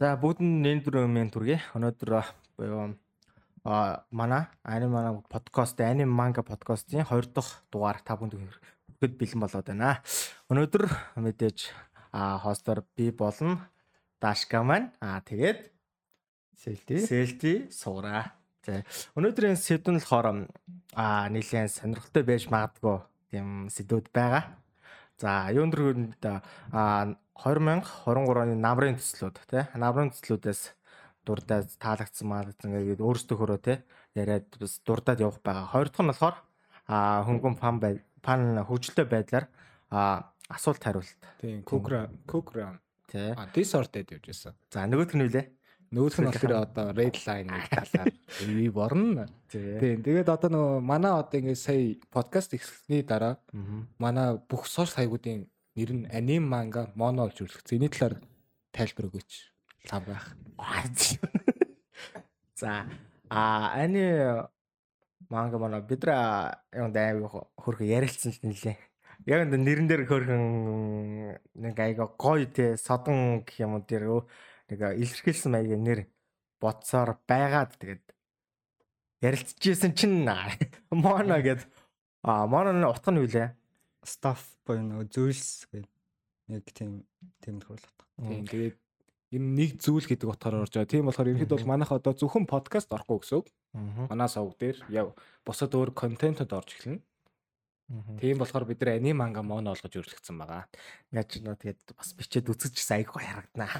За бүгдэнд нэмэр мен түргээ. Өнөөдөр буюу а манай аним манай подкаст аним манга подкастын 2 дахь дугаар та бүхэнд хүрэхэд бэлэн болоод байна. Өнөөдөр мэдээж а хостор би болно. Дашка маань а тэгээд Селти. Селти суура. За өнөөдрийн сэдв нь болохоор а нэлээд сонирхолтой байж магадгүй тийм сэдвүүд байгаа. За юунд дөрөнд а 2023 оны намрын төслүүд тий намрын төслүүдээс дурдаад таалагдсан маалагдсан ингээд өөрсдөө хөрөө тий яриад бас дурдаад явах байгаа. Хоёр дахь нь болохоор а хөнгөн фан бай фан хөгжлөлтөй байдлаар а асуулт хариулт. Тийм, Кукра, Кукра. Тий. А, Disorded явж байсан. За нөгөөх нь үлээ. Нөгөөх нь болохоор одоо Red Line-ыг талаар ивэ борно. Тийм, тэгээд одоо нөгөө манай одоо ингээд сая подкаст эхлэсний дараа манай бүх сошиал хаягуудын нэр нь аним манга моно болж үрлэгдсэн. Эний талаар тайлбар өгөөч. Лав байх. За а ани манга манай бидра юм дай хөрхө ярилцсан л нэлээ. Яг энэ нэрэн дээр хөрхөн нэг айгаа гоё те содон гэх юм уу дээр нэг илэрхийлсэн маяг нэр бодсоор байгаад тэгээд ярилцчихсэн чинь моно гэд а мононы утга нь юу лээ? Staff буюу нөгөө зүйлс гэдэг яг тийм тийм тохиол утга. Тийм, тэгээд энэ нэг зүйл гэдэг утгаараа орж байгаа. Тийм болохоор ерөнхийдөө бол манайх одоо зөвхөн подкаст орохгүй гэсэн үг. Манай сувг дээр яв бусад өөр контентэд орж эхэлнэ. Тийм болохоор бид нар аним манга моно олгож өрлөгдсөн байгаа. Яаж нөө тэгээд бас бичээд үзчихсэн айгүй гоё харагданаа.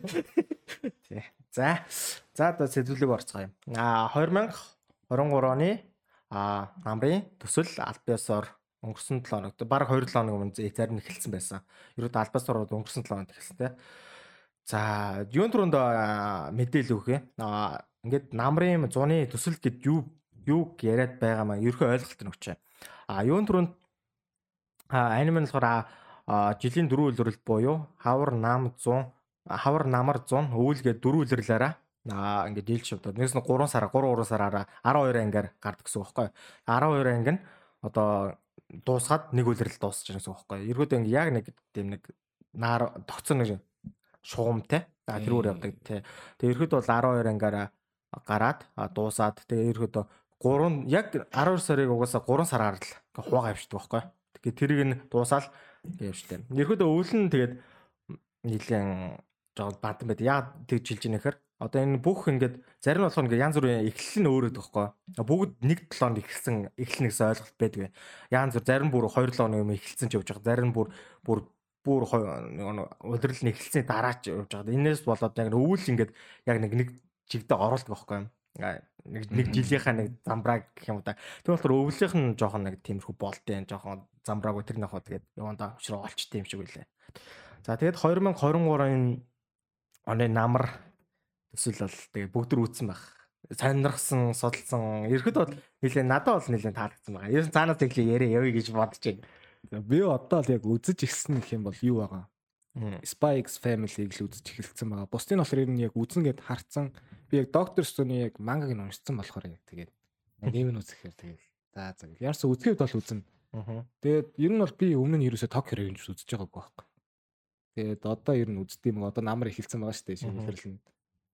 Тий. За. За одоо сэдвүүлэг орцгоё. А 2023 оны а намрын төсөл альбиасоор өнгөрсөн 7 хоногт баг 2 7 хоног өмнө зарим нь эхэлсэн байсан. Ерөөд альбас ороод өнгөрсөн 7 хоногт эхэлсэн те. За, юун түрүүнд мэдээлэл өгөх юм. Аа, ингээд намрын зуны төсөл гэд юу юу яриад байгаа маа ерхөө ойлголт нь өгчээ. Аа, юун түрүүнд аним нь болохоор жилийн дөрөв үлрэл буюу хавар нам 100 хавар намар 100 өвөлгээ дөрөв үлрэлээрээ аа ингээд дийлж шавдаад нэгс нь 3 сараа 3 3 сараараа 12 ангиар гардаг гэсэн үг байхгүй 12 анги нь одоо дуусгаад нэг үлрэл дуусч байгаа гэсэн үг байхгүй. Эргүүд ингээ яг нэг тийм нэг наар тогтсон нэг шугамтай а тэрүүр явдаг тий тэгээ ерхэд бол 12 ангиараа гараад дуусаад тэгээ ерхэд 3 яг 12 сарыг угаасаа 3 сараар л хуваага авчдаг байхгүй. Тэгээ тэрийг нь дуусаал явжтэй ерхэд өвлөн тэгээд нийлэн жоо бадан байд яг тэгж хэлж ийнэ гэхээр одоо энэ бүх ингээд зарим болохоор ингээд янз бүрийн эхлэл нь өөрөө тоххой. Бүгд нэг 7 хоног эхэлсэн эхэлнэ гэсэн ойлголт байдаг. Янз бүр зарим бүр 2 7 хоног юм эхэлсэн ч явж байгаа. Зарим бүр бүр бүр удирдал нь эхэлсний дараа ч явж байгаа. Энээс болоод яг өвөл ингээд яг нэг нэг чигдээ оролдог байхгүй юм. Нэг нэг жилийнхаа нэг замбраг гэх юм да. Тэг болохоор өвлийнх нь жоохон нэг тиймэрхүү болтой жоохон замбраг тэр нөхөө тэгээд яванда өвчрөө олчтой юм шиг үлээ. За тэгээд 2023-ын оны намар төсөл бол тэгээ бүгд төр үүсэн баг. Сонирхсан, судалсан. Ерхэд бол нэлээ надад бол нэлээ таалагдсан байгаа. Ерөн цаанаас тэглээ яриа явъя гэж бодож байна. Би одоо л яг үзэж ихсэн гэх юм бол юу байгаа? X Family-г л үзэж эхэлсэн байгаа. Бусдын болохоор ер нь яг үзэн гэд харцсан. Би яг Doctor Stone-ы яг мангаг нь уншсан болохоор яг тэгээд нэм нь үзэхээр тэгээд за за яарсан үзэхэд бол үзэн. Тэгээд ер нь бол би өмнө нь ерөөсөө Tokyo Revenge үзэж байгаагүй байхгүй. Тэгээд одоо ер нь үздэм одоо намар эхэлсэн байгаа шүү дээ шинэхэрл нь.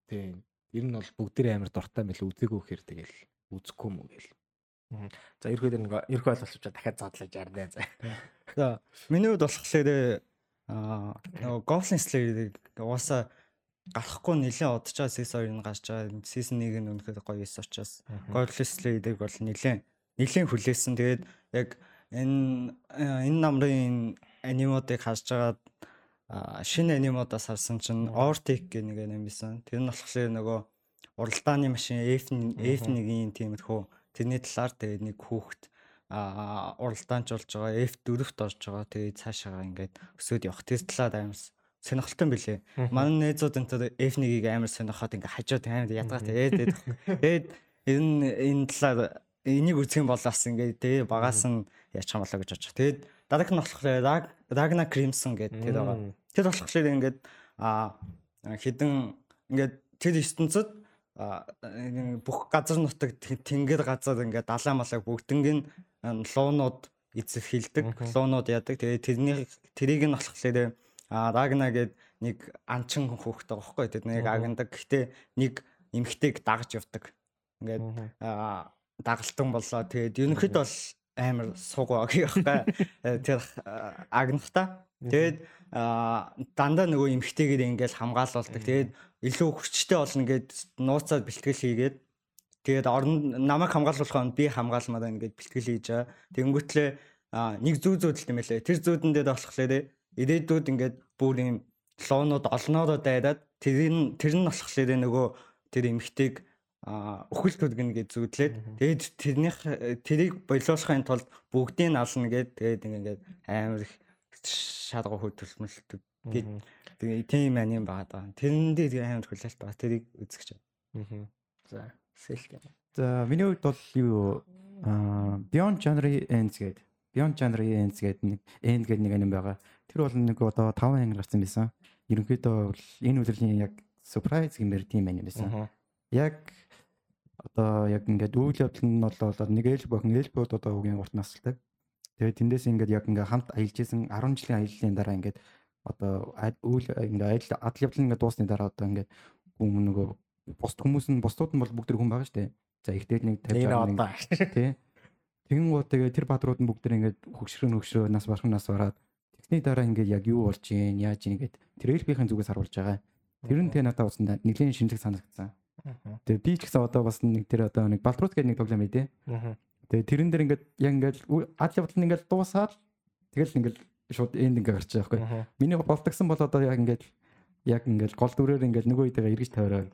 Тийм. Ер нь бол бүгдээрээ амар дуртай мэл үзээгүй гэхээр тэгэл үзэхгүй уу гэл. За ерөөд нэг ерхөө ойлголцоо дахиад задлаж ярдэ. За. За миний хувьд болохоор аа нөгөө Goblin Slayer-ыг угаасаа гарахгүй нэлээд удаж байгаа season 2 нь гарч байгаа. Season 1 нь үнэхээр гоё эс учраас Goblin Slayer-ыг бол нэлээд нэлээд хүлээсэн. Тэгээд яг энэ энэ намрын анимуудыг харж байгаа шинэ анимуудаас харсан чинь Ortic гэх нэг аним байсан. Тэр нь болохоор нөгөө уралдааны машин F1-ийн тиймэрхүү тэрний талаар тэгээд нэг хүүхэд а уралдаанч болж байгаа F4-т орж байгаа. Тэгээд цаашаа ингээд өсөөд явах. Тэр талаар амар сонирхолтой билээ. Манай нээзүүд энэ F1-ийг амар сонирхоод ингээд хажууд амар ядгатай ээдээд. Тэгээд энэ энэ талаар энийг үзэх юм бол бас ингээд тэгээ багаас нь яачих юм болоо гэж бодчих. Тэгээд дараах нь болохоор Ragnar Crimson гэдэг тэр байгаа. Тэр болохоор ингээд а хідэн ингээд тэр ертөнцид бүх газар нутаг тэнгэр газар ингээд далаа малаа бүгднгийн луунууд эзэрхийлдэг луунууд яадаг. Тэгээ тэрний тэрийг нь болохоор а Рагна гээд нэг анчин хүүхэд байгаа байхгүй тэд нэг агендаг. Гэхдээ нэг эмхтэйг дагаж явдаг. Ингээд дагалтан боллоо. Тэгээд ерөнхийдөө бол амар сугаа гэх байхгүй. Тэр агнахта. Тэгээд дандаа нөгөө эмхтэйгээр ингээл хамгаалуулдаг. Тэгээд илүү хүчтэй болно гэд нууцаад бэлтгэл хийгээд тэгээд орон намайг хамгаалуулахын би хамгаалмаар ингээд бэлтгэл хийж байгаа. Тэнгүүтлээ нэг зүү зүүдэлт юм байлээ. Тэр зүүдэндээ болохоор ирээдүйд ингээд бүр юм лоонууд олноороо дайраад тэр нь тэр нь болохоор нөгөө тэр эмхтэйг өхөл төлгөн гэж зүудлээд тэгээд тэрнийх тэрийг болиулахын тулд бүгдийг нь ална гэд тэгээд ингээд амар их шалгуу хөдөлмөлтөд тэгээд тийм аним байгаа даа. Тэрэн дээр амар хүлээлт байгаа. Тэрийг үзэх гэж байна. За, сэлк юм. За, миний хувьд бол юу Beyond Genre Ends гэдэг Beyond Genre Ends гэдэг нэг End гэдэг нэг аним байгаа. Тэр бол нэг одоо 5 анги гарсан байсан. Ерөнхийдөө бол энэ үлрэлийн яг surprise гэмээр тийм аним байсан. Яг одоо яг ингээд үйл явдал нь бол нэг ээлж бохин ээлж бод одоо үгийн урт насалтай. Тэгээд тэндээс ингээд яг ингээд хамт аялж исэн 10 жилийн аяллаа дараа ингээд одоо үйл ингээд аялал адал явдал ингээд дуусны дараа одоо ингээд хүмүүс нөгөө бус хүмүүс нь бусдууд нь бол бүгд хүн байгаа шүү дээ. За ихтэй нэг 50 60 тий. Тэгэн гоо тэгээ тэр баадрууд нь бүгд ингээд хөгшрөө хөгшрөө нас барах нас бараад тэгсний дараа ингээд яг юу болж гин яаж гин ингээд трейлерийн зүгээс харуулж байгаа. Тэр нь тэ надад уусна нэгэн шинжлэх санагдсан. Тэгээ би ч гэсэн одоо бас нэг тэр одоо нэг Балтрус гэдэг нэг тоглоом ээ. Тэгээ тэрэн дээр ингээд яг ингээд ад явдал нь ингээд дуусаад тэгэл ингээд шууд энд ингээд гарч байгаа байхгүй. Миний болтгсон бол одоо яг ингээд яг ингээд гол дүрээр ингээд нөгөө үетэйгээ эргэж тавиараа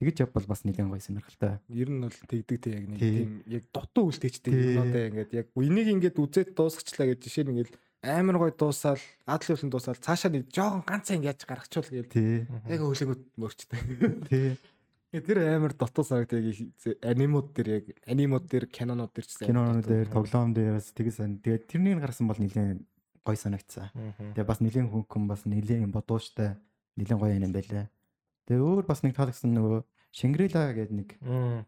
тэгэж явбал бас нэгэн гоё сонирхолтой. Ер нь бол тэгдэг те яг нэг тийм яг дутуу үлдээчтэй юм одоо ингээд яг энийг ингээд үзээд дуусгачлаа гэж жишээ нь ингээд амар гоё дуусаал адал юусан дуусаал цаашаа нэг жоохон ганцаа ингээд гаргачихвал гээл. Яг хөлөнгөд мөрчтэй. Тий. Тэр амар дотоо санагт яг анимууд дээр яг анимууд дээр кинонууд дээр ч кинонууд дээр тоглоом дээрс тэгээс. Тэгээд тэрнийг гаргасан бол нэлээд гоё санагцсан. Тэгээд бас нэлээд хүн хүн бас нэлээд бодууштай нэлээд гоё юм байлаа. Тэгээд өөр бас нэг таалагдсан нөгөө Шингрила гэдэг нэг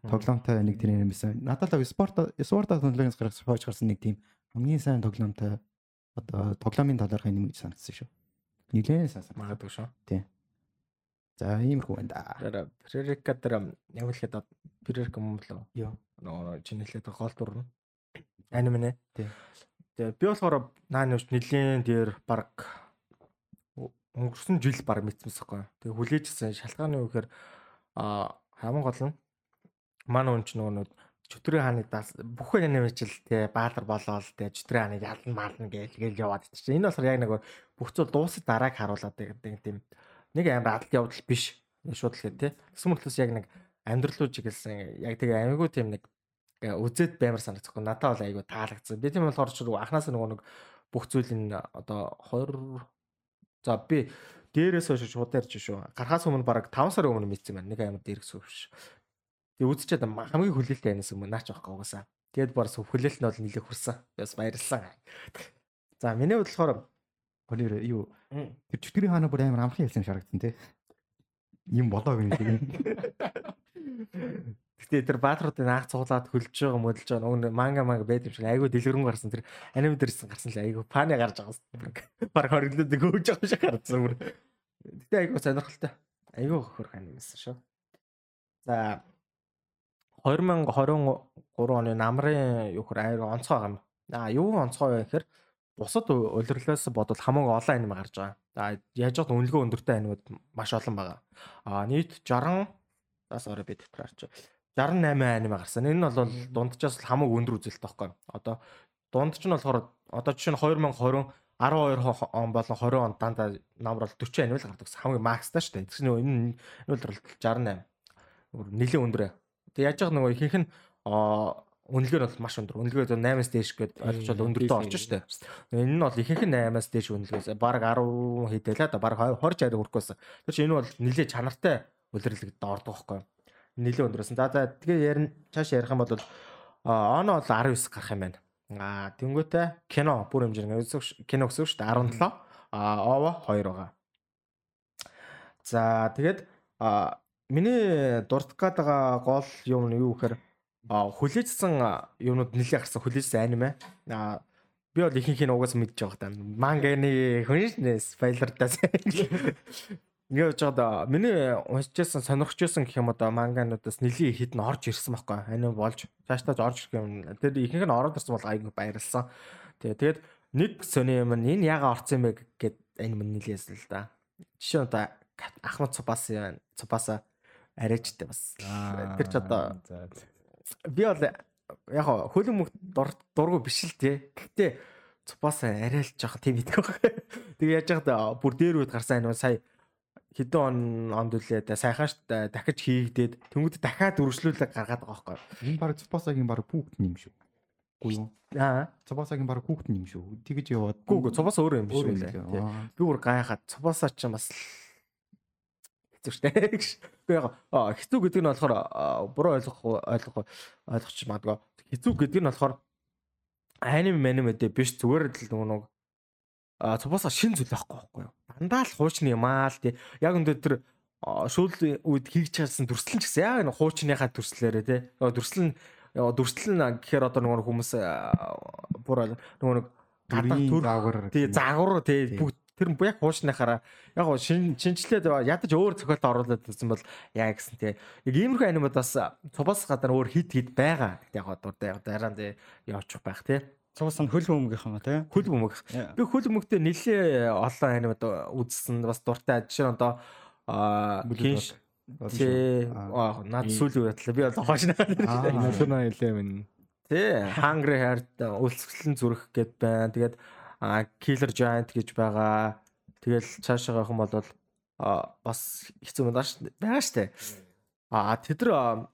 тоглоомтой нэг тэр юм байсан. Надад л спорт спорт технологиос гаргасан хойч гарсан нэг тийм хамгийн сайн тоглоомтой одоо тоглоомын талаарх юм гэж санагдсан шүү. Нилээн сайн санагдав. Магадгүй шүү. Тийм. За иймэрхүү байна да. Тэр Пререка дээр яг л хэд Пререка юм болоо. Йоо. Нөгөө чинь хэлээд гол дур нь. Аним нэ. Тий. Тэгээ би болохоор нааны уш нилийн дээр баг өнгөрсөн жил баг мэдсэнсэхгүй. Тэгээ хүлээжсэн шалтгааны юу гэхээр а хамгийн гол нь манай хүн ч нөгөө чөтрийн хааныг даас бүх анимачл те баалар болоод те чөтрийн хааныг ялна мална гээл гээл яваад идчихсэн. Энэ болохоор яг нэг бүх зүйл дуусах дарааг харуулад гэдэг тийм нэг амар адал явдал биш. Шууд л тий. Тэгсэн мөртлөөс яг нэг амьдрал руу чиглэсэн яг тэгээ амигүй тийм нэг үзээд баймар санагдахгүй. Надад бол айгүй таалагдсан. Би тийм болохоор ч анханасаа нөгөө нэг бүх зүйлийн одоо 20 за би дээрээс хойш шууд ярьж шүү. Гарахаас өмнө баг 5 сарын өмнө мэдсэн байна. Нэг амар дээрх сувш. Тэгээ үзчихэд хамгийн хүлээлттэй анаас өмнө наач байхгүй угаасаа. Тэгээд бар хүлээлт нь бол нэлээд хүрсэн. Бас баярлсан. За миний хувьд Гонёр юу тэр чөтгөрийн хаана бүр амар амхан хэлсэн шарагдсан тий. Ийм болоог юм шиг. Гэтэ тэр баатруудын аах цуглаад хөлж байгаа мөдөлж байгаа нөгөө манга манга байд юм шиг айгүй дэлгэрэн гарсан тэр аним дээрсэн гарсан л айгүй паны гарч байгаа. Баг хориглоод гөөж байгаа шиг гарсан бүр. Гэтэ айгүй сонирхолтой. Айгүй хөрх аним юмсан шүү. За 2023 оны намрын юу хөр айгүй онцгой юм. Аа юу онцгой вэ гэхээр бусад улирлаас бодвол хамаагүй олон аним гарч байгаа. За яаж ч үнэлгээ өндөртэй анимууд маш олон байгаа. А нийт 60 заас орой бид харч 68 аним гарсан. Энэ нь бол дунджаас хамаагүй өндөр үзэлт таахгүй. Одоо дунд ч нь болохоор одоо жишээ нь 2020 12 он болон 20 онд дандаа намар бол 40 аним л гардаг. Хамгийн макстай шүү дээ. Тэгсэн энэ энэ бол 68. Нилийн өндөр. Тэг яаж яг нөгөө ихэнх нь үнэлгээ нь бол маш өндөр. Үнэлгээ 8-аас дээш гээд ойлгож бол өндөртөө орж штэ. Энэ нь бол ихэнх нь 8-аас дээш үнэлгээс баг 10 хэдэлээ да баг 20 60 хүрэхгүйсэн. Тэр чинь энэ бол нэлээд чанартай үлрэлэгд ордог байхгүй. Нэлээд өндөрөөсөн. За за тэгээ ярина цааш ярих юм бол оно бол 19 гарах юм байна. Аа тэнгуүтэй кино бүр хэмжээний кино шүү дээ 17 а ова 2 байгаа. За тэгээд миний дурдах гээд байгаа гол юм нь юу гэхээр хүлээжсэн юмнууд нэлээд гарсан хүлээжсэн аниме. Аа би бол ихэнх нь угаас мэдж байгаа та. Манганы хүн ш нэ спойлердаас. Ингээд жоод миний уншижсэн сонирхожсэн гэх юм одоо мангануудаас нэлийн хід нь орж ирсэн байхгүй. Ани болж цаашдаа орж ирэх юм. Тэр ихэнх нь ороод ирсэн бол айгүй баярлсан. Тэгээ тэгээд нэг сони юм энэ яга орсон юм бэ гэд мань нэлээс л да. Жишээ нь одоо Ахмад Цупас Цупаса арайчтай бас. Тэр ч одоо би бол яг хөлөн мөх дургу биш л тий. Гэхдээ Цупаса арайлж явах тийм идэх баг. Тэгээ яаж яхад бүр дээр үед гарсан энэ сая хэдэн он онд үлээ да сайхан ш дахиж хийгдээд тэнгууд дахиад үргэлжлүүлэг гаргаад байгаа байхгүй. Энэ баг Цупасагийн баг хүүхэд юм шүү. Үгүй юу? Аа. Цупасагийн баг хүүхэд юм шүү. Тэгэж яваад. Гүү гүү Цупаса өөр юм биш үү. Би бүр гайхаад Цупаса ч бас хэцүү шттэ гэж. Би яг хэцүү гэдэг нь болохоор буруу ойлгох ойлгох ойлгоч магадгүй. Хэцүү гэдэг нь болохоор аним аним өдөө биш зүгээр л нэг а цупаса шин зүйл байхгүй байхгүй юу. Дандаа л хуучны юм аа л тий. Яг өндөр тэр шүүл үед хийж чадсан төрслөн ч гэсэн яг энэ хуучныхаа төрслээрээ тий. Төрслөн дүрслэн гэхээр одоо нөгөө хүмүүс бүр нөгөө нэг гадаа төр загвар тий загвар тий бүгд тэр яг хуучныхаараа яг шин шинжлээд ядаж өөр зохиолд оруулаад ирсэн бол яа гэсэн тий яг иймэрхүү анимадаас цубас гадар өөр хит хит байгаа яг дуртай яг дараа нь явчих байх тий Цугаас нь хөл бөмбөг юм а тий. Хөл бөмбөг. Би хөл бөмбөгтэй нэлээ олон анимад үзсэн бас дуртай. Жишээ нь одоо аа кинш тий наад сүүлийн үетлээ би бол хоош наа. National Eleven. Тий Hungry Heart үлсгэлэн зүрх гэд байна. Тэгээд Killer Giant гэж байгаа. Тэгэл цаашаа гэх юм бол бас хэцүү юм даа байгаа штэ. А тэд нар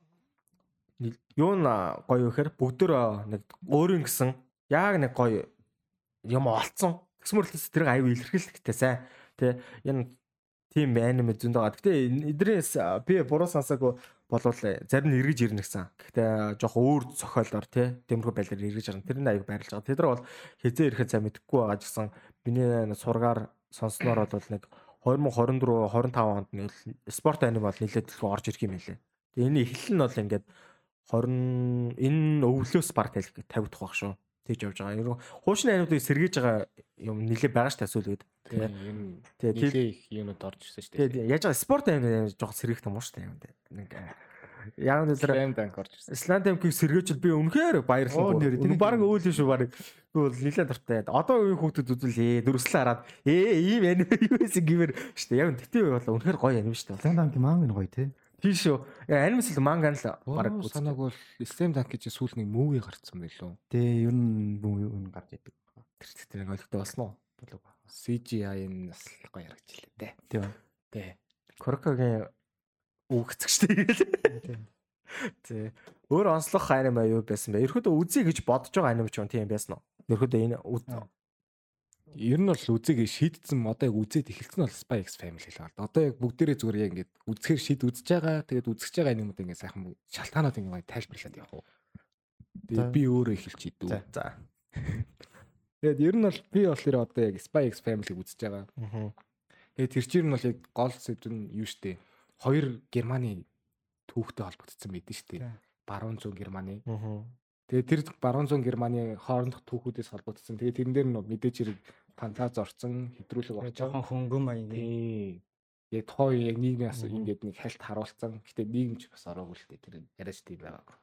юу н гоё вэхэр бүгдөө нэг өөрийн гэсэн яг нэг гоё юм олцсон. Тэгсмөрлөөс тэрийг аюу илэрхийлэхтэй сайн. Тэ энэ тийм анime зөнд байгаа. Гэтэ эдрээс би буруу сонсоогүй болвол зарим нь эргэж ирнэ гэсэн. Гэхдээ жоох өөр зохиолоор тий тэмэрхүү байлаар эргэж ирнэ. Тэр нь аюу байрлаж байгаа. Тэд нар бол хизээ ирэхэд сайн мэдэхгүй байгаа гэсэн. Миний сургаар сонсноор бол нэг 2024 25 онд нэг спорт анime бол нэлээд төлөв орж ирэх юм хэлээ. Тэгээ энэ эхлэл нь бол ингээд 20 энэ өвлөөс баг тавих тавигдах байх шүү тэгж явж байгаа. Ер нь хуучны аниудыг сэргийж байгаа юм нилээ байгаа ш тасвал үед. Тэгээ нилээ их юмуд орж ирсэн ш. Тэгээ яаж байгаа спорт аниуд жоохон сэргийх юм уу ш. Нэг Яг нь тэр банк орж ирсэн. Slam-ыг сэргээчл би үнэхээр баярлсан. Тэр баг өөл шүү баг. Би бол нилээ дуртай. Одоо үеийн хүүхдүүд үзүүлээ. Дөрөслөө хараад ээ ийм аниме юу гэсэн гэмээр штэ. Яг нь тэтээ бол үнэхээр гоё аниме штэ. Slam-ыг маань гоё те. Тийм шүү. Анимес л манга л баг санааг бол Slam Dunk гэж сүүл нэг movie гарцсан байлоо. Тэ ер нь movie нь гарч идэг. Тэр тэр ойлгохтой болсон уу? Болов. CGI нь бас гоё харагдчихлээ те. Тийм. Тэ. Корокогийн үгцэгчтэй. Тэ. Өөр онцлог аниме юу байсан бэ? Ерөөдөө үзье гэж бодож байгаа аниме ч юм тийм байсан уу? Ерөөдөө энэ Ер нь бол үзег шийдсэн одоо яг үзээд эхэлсэн бол Spy X Family л байна. Одоо яг бүгдээрээ зүгээр яг ингээд үзэхээр шийд үзэж байгаа. Тэгээд үзэж байгаа юмуд ингээд сайхан шалтгаанууд ингээд тайлбарлаад явах уу. Тэгээд би өөрөө эхэлж хийдүү. За. Тэгээд ер нь бол би болохоор одоо яг Spy X Family-г үзэж байгаа. Аа. Тэгээд тэр чинь бол яг гол сэдв нь юу штэ. Хоёр Германы түүхтэй холбогдсон байдэн штэ. Баруун зүүн Германы. Аа. Тэгээд тэр баруун зүүн Германы хоорондох түүхүүдээс холбогдсон. Тэгээд тэрэн дээр нь мэдээж хэрэг фантаз орцсон, хэдрүүлэг орцсон. Жохон хөнгөн маяг. Тий. Яг тухайн яг нийгмээс ингээд нэг хальт харуулсан. Гэтэ нийгэмч бас ороогүй л дээ тэр яриач тийм байгаа.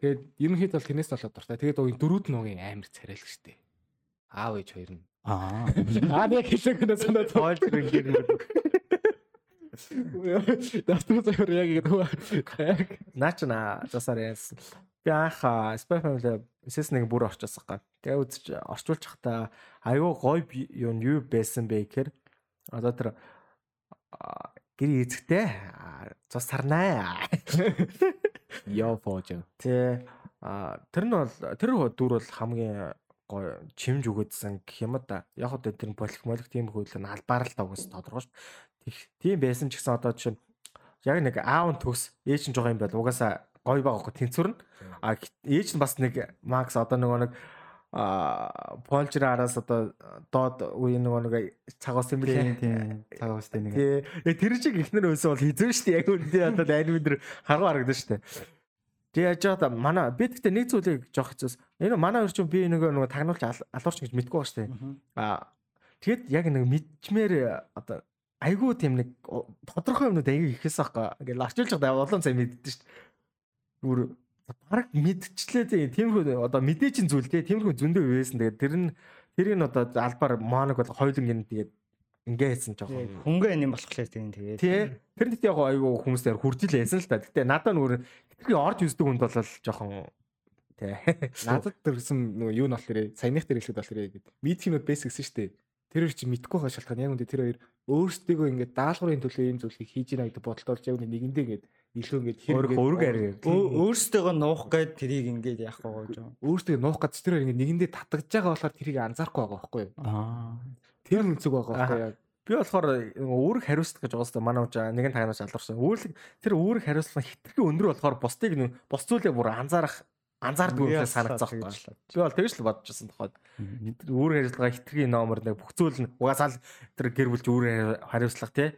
Тэгээд ерөнхийдөө бол тэрнээс болоод дуртай. Тэгээд угийн дөрүүд нуугийн амар царайлаг штэ. Аав ээж хоёр нь. Аа. Аа яг хэлэхнээ санаа тоолж ирэх юм. Дастуу зөвөр яг ингэ. Наач на засаар яасан. Би анх Spy Family SS1 бүр орчихсон гай. Тэгээ үзэж орчуулж хата аюу гой юу юу байсан бэ гэхээр одоо тэр гэр эзэгтэй цус сарнаа. Яа фож. Тэ тэр нь бол тэр дүр бол хамгийн гой чимж өгөөдсөн гэх юм да. Яг одоо тэр болох молих тийм хөлөө албаар л тавгас тодорхой шүү. Тийм байсан ч гэсэн одоо чинь яг нэг аав нь төгс ээж нь жоо юм байл угаасаа гоё байгаа хөө тэнцвэр нь. А ээж нь бас нэг Макс одоо нөгөө нэг а полжир араас одоо доод үе нөгөө нэг цагаас юм билээ. Тийм цагаас тийм нэг. Тэгээ тэр чиг ихнэр өсөө бол хизэн штэ яг үнэндээ одоо анимэ дэр харгуу харагдсан штэ. Тэгээ яаж байгаа манай би гэхдээ нэг зүйлийг жоох хэцүүс. Энэ манай өрчөн би нэг нэг тагнуулч алуурч гэж мэдгүй ба штэ. Аа тэгэд яг нэг мэдчмээр одоо айгүй тийм нэг тодорхой юмнууд айгүй ихээс аахгүй. Ингээл арчилж байгаа улаан цай мэддэж штэ. Гүр баг мэдчлээ тиймэрхүү одоо мэдээчин зүйл те. Тиймэрхүү зөндөө байсан. Тэгээд тэр нь тэрийг нь одоо албаар моног бол хоёулын гин тэгээд ингээ хийсэн жоохон. хөнгөө юм болохоор тийм тэгээд. Тэр нь яг айгүй хүмүүстээр хүрдэл яасан л та. Гэтэ надад нүр хитрхи орж үздэг хүнд бол жоохон тий. Надад төрсэн нөгөө юу нь болохоор саяных дээр хэлэхэд болохоор гээд митинүүд бэс гэсэн шүү дээ. Тэр их чи мэдгүй хаа шалтгаан. Яг үндэ тэр хоёр өөрсдөө ингээд даалгаврын төлөө ийм зүйлийг хийж ийна гэдэг бодолтой яг нэгэндээ ингээд илүү ингээд хэрэг өөрөг арай. Өөрсдөө нуух гээд тэрийг ингээд яах вэ гэж. Өөрсдөө нуух гэж тэр ингээд нэгэндээ татгаж байгаа болохоор тэрийг анзаарахгүй байгаа байхгүй юу? Аа. Тэр нь зүг байгаа байхгүй яг. Би болохоор үүрэг хариуцлага гэж угаасаа манай уужаа нэгэн тагнаас алдарсан. Үүрэг тэр үүрэг хариуцлага хитрхи өндөр болохоор бусдыг бус зүйлээ бүр анзаарах анзаардаг юм санагцах байна. Би бол тэгж л бодож байсан тоххой. Үүрэг хариуцлага хитрхи номер нэг бүх зүйл нь угаасаа л тэр гэр бүлч үүрэг хариуцлага тий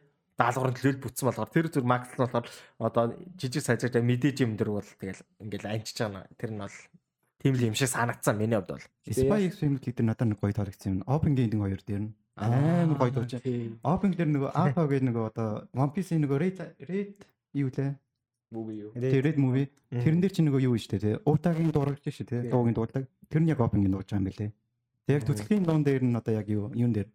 даалгаврын төлөөл бүтсэн болохоор тэр зүр макс нь болохоор одоо жижиг сажигтай мэдээж юм дэр бол тэгэл ингээл анчиж байгаа. Тэр нь бол тийм л юм шиг санагдсан миний хувьд бол. Spy X Family дээр надад нэг гоё таалагдсан юм. Open Game-ийн хоёр дээр нь амар гоё дууж. Open дээр нөгөө Alpha гэдэг нөгөө одоо One Piece-ийн нөгөө Red Red юу лээ? Movie юу? Тэр Red movie. Тэрэн дээр чи нөгөө юу штэ тий. Утагийн дурагч шүү тий. Дуугийн дуулдаг. Тэр нь яг Open-ийн дууж байгаа юм билээ. Тэг яг төслийн дуун дээр нь одоо яг юу юун дээр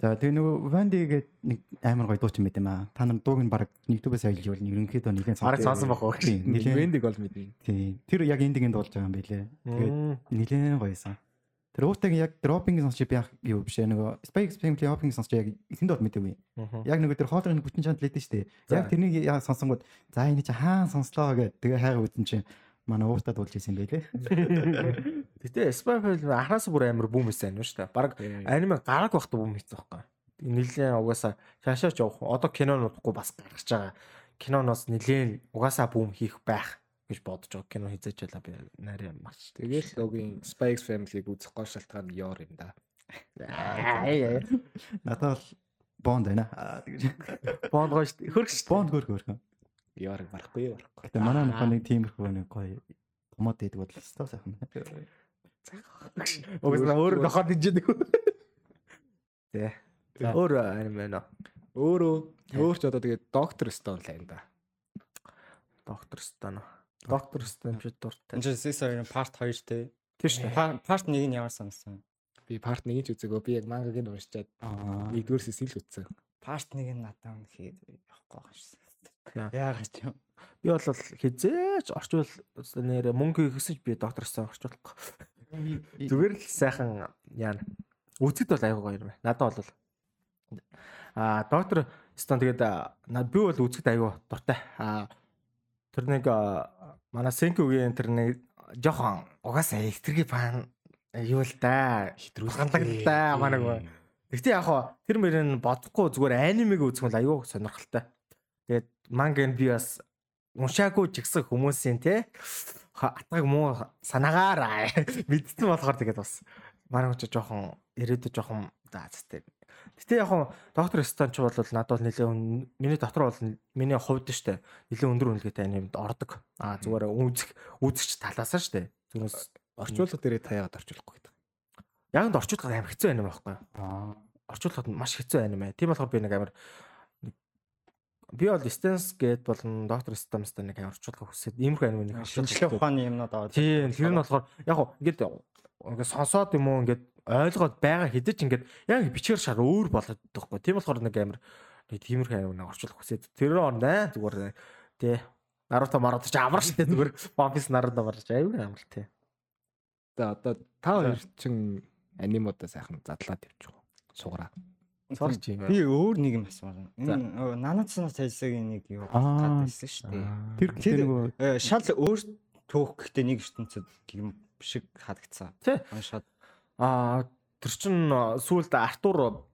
За тэгээ нөгөө Ванди гээд нэг амар гоё дуучин байт юм аа. Та нар дууг нь баг YouTube-аас аялж бол ерөнхийдөө нэгэн сонсон. Бараг сонсон байх уу. Нилээн Вандиг бол мэднэ. Тийм. Тэр яг эндигийн дуулж байгаа юм билэ. Тэгээд нилээн гоёсан. Тэр уутаг яг дропинг сонсч би яг юу биш нөгөө Spike Family Opening сонсч яг эхэнд бол мэдээгүй. Яг нөгөө тэр хоолойны бүтэн чанд лээд нь штэ. Яг тэрнийг яа сонсонгууд за энэ чи хаан сонслоо гэдэг тэгээ хайгаа үзэн чинь манай уустад болж исэн байлээ. Гэтэ Spy Family анхаас бүр амар бүүм байсан юм шүү дээ. Бараг аниме гараг байхдаа бүүм хийсэн байхгүй. Нилээн угаасаа шаашаач явах. Одоо кинонуудгүй бас гаргаж байгаа. Киноноос нилээн угаасаа бүүм хийх байх гэж бодож байгаа кино хизээч байла би нарийн маш. Тэгэл логийн Spy X Family-г үзэх гол шалтгаан Yor юм да. Надад бол Bond байна. Bond гоё шүү дээ. Хөрх шүү. Bond хөрх хөрх. Яарыг барахгүй барахгүй. Гэтэ манай нөхөр нэг тиймэрхүү нэг гоё томод идэг бол өстой сайхан. Угсаа өөр нохоод ижидэг. Тэ. Өөр аниме нөө. Өөрөө өөр ч одоо тэгээд доктор Стон л энэ да. Доктор Стон. Доктор Стон ч дуртай. Энэ Сесарын part 2 те. Тэр шүү. Part 1-ийг нь ямар санасан? Би part 1-ийг ч үзээгөө. Би яг мангаг нь уншичаад нэгдүгээр сесил үзсэн. Part 1-ийг надад үнэхээр явахгүй байгаа шээ. Яагаад юм? Би бол хизээч орчвол нэр мөнгө ихсэж би докторсоо орчуулахгүй. Зүгээр л сайхан яана. Үзэд бол аягүй гоё юм байна. Надад бол а доктор стон тэгээд би бол үзэд аягүй дуртай. А тэр нэг манай Сенкүгийн тэр нэг жохон угаасаа электрик фан юу л да да манай. Гэтэ яг хоо тэр мөрийн бодохгүй зүгээр анимиг үзэх бол аягүй сонирхолтой. Тэгээд манген би бас уншаагүй ч гэсэн хүмүүсийн те атгаг муу санаагаар мэдсэн болохоор тэгээд бас манай хүн жоохон ирээдүйд жоохон заацтай. Гэтэ яг хуу доктор Станч бол надад бол нэлээ миний дотор бол миний хувьд штэ нэлээ өндөр үнэлгээтэй анимд ордог. А зүгээр үзэх үзэгч талаас нь штэ. Зүгээс орчуулга дээрээ таяагаад орчуулахгүй гэдэг. Яг нь орчуулга амар хэцүү аним байхгүй. Аа орчуулгад маш хэцүү аним. Тийм болохоор би нэг амар би бол Stance гээд болон Dr. Stamsтай нэг орчуулга хүсээд иймэрхүү аниме нэг шинжлэх ухааны юмнууд аваад. Тийм, тэр нь болохоор яг хоо ингээд ингээд сонсоод юм уу ингээд ойлгоод байгаа хэдэж ингээд яг бичгээр шар өөр болоод байхгүй. Тийм болохоор нэг амар нэг тиймэрхүү аниме нэг орчуулга хүсээд тэр орнд аа зүгээр тий Наруто Маруто ч амар штэ зүгээр Piece Naruto барж аюу амар тий. За одоо та хоёр чин анимуудаа сайхан задлаад явчих. Сугараа. Сорч юм. Би өөр нэг юм асуумаар. Энэ нанацнаас тайлсагийн нэг юу гадсан шүү дээ. Тэр гэхдээ нөгөө э, шал өөр төөх гэхдээ нэг ертөнцид юм шиг харагдсан. Уншаад аа тэр чин сүүлд Артур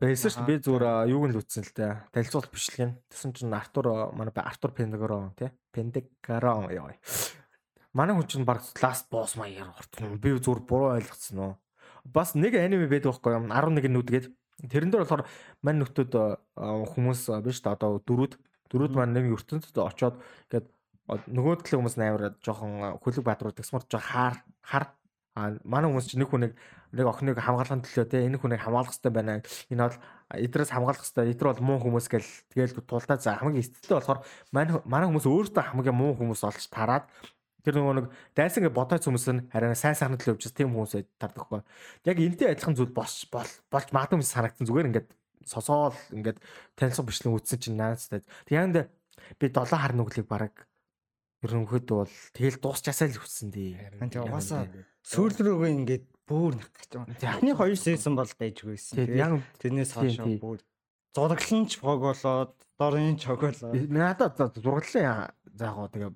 байсан шүү дээ. Би зүгээр юуг нь л үтсэн л дээ. Танилцуулт бичлэг нь. Тэсэн чин Артур манай Артур Пендагорон тий. Пендагорон яа. Манай хүн чинь баг ласт босс маягаар ортсон. Би зүгээр буруу ойлгоцсон уу. Бас нэг аниме байдаг байхгүй юу? 11 нүдгээд Тэрэн дээр болохоор мань нөтөд хүмүүс биш та одоо дөрүүд дөрүүд маань нэг ертөнцид очоод ингээд нөгөө талын хүмүүс амар жоохон хөлөг баадрууд гэсмэр жоо хаар хар а манай хүмүүс чи нэг хүнийг нэг охиныг хамгаалахын төлөө те энэ хүнийг хамгаалах хэрэгтэй байна. Энэ бол эдрээс хамгаалах хэрэгтэй. Эдэр бол муу хүмүүс гэл тэгэл тулдаа за хамгийн эцэстээ болохоор манай манай хүмүүс өөртөө хамгийн муу хүмүүс олж тараад тэр нөгөө нэг дайсан гэж бодооц хүмүүс нь харин сайн сайхны төлөө явж тийм хүмүүс тардаггүй. Яг энтэй адилхан зүйл болж болж магадгүй юм санагдсан зүгээр ингээд сосоол ингээд танилцах бичлэн үтсэн чинь наацтай. Тэг яг би 7 хар нүглийг бараг ерөнхийдөө бол тэгэл дуусчаасаа л хүссэн дээ. Тэг угаасаа сүүл рүүгээ ингээд бүр нах гэж байна. Эхний хоёр сезон бол байжгүй байсан. Яг тэрнээс хойш бүр зурагланч баг болоод дорын чог болоод. Надад зураглалаа заагаа тэгээ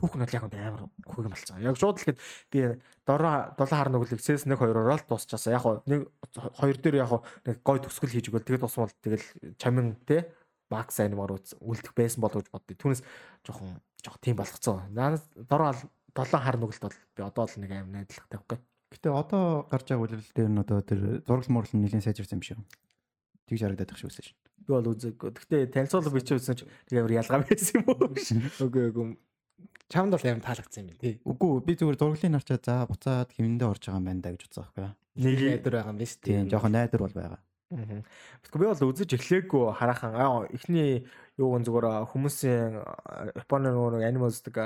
болигч түүхэн бол яг амар хөөг болцоо. Яг шууд л хэд би дороо 7 хар нүглийг сэс 1 2-ороо л дуусчаасаа. Яг нэг хоёр дээр яг нэг гой төгсгөл хийж өгөөл тэгээд тусмал тэгэл чамин те макс анимаар үлдэх байсан болов гэж боддоо. Түүнээс жоохон жоох тийм болгоцсон. Надад дороо 7 хар нүгэлт бол би одоо л нэг аим найдлагатай байхгүй. Гэтэ одоо гарч байгаа үйлдэл дээр нь одоо тэр зураг мурлал нэлийн сайжирсан юм шиг. Тэгж харагдаад байх шүү шин. Би бол үзээгүй. Гэтэ танилцуулга бичиж үзсэн ч тэг амар ялгаа байсан юм уу? Үгүй үгүй. Чамд бол амар таалагдсан юм тий. Үгүй би зүгээр зураглын нарчаа за буцаад хэмэндээ орж байгаа юм байна да гэж бодсон байхгүй. Нэг найдвар байгаа юм биш тий. Тийм жоохон найдвар бол байгаа. Аа. Би бол үзэж эхлэегүй хараахан. Аа эхний юуг зүгээр хүмүүсийн Японы нөгөө аниме үздэг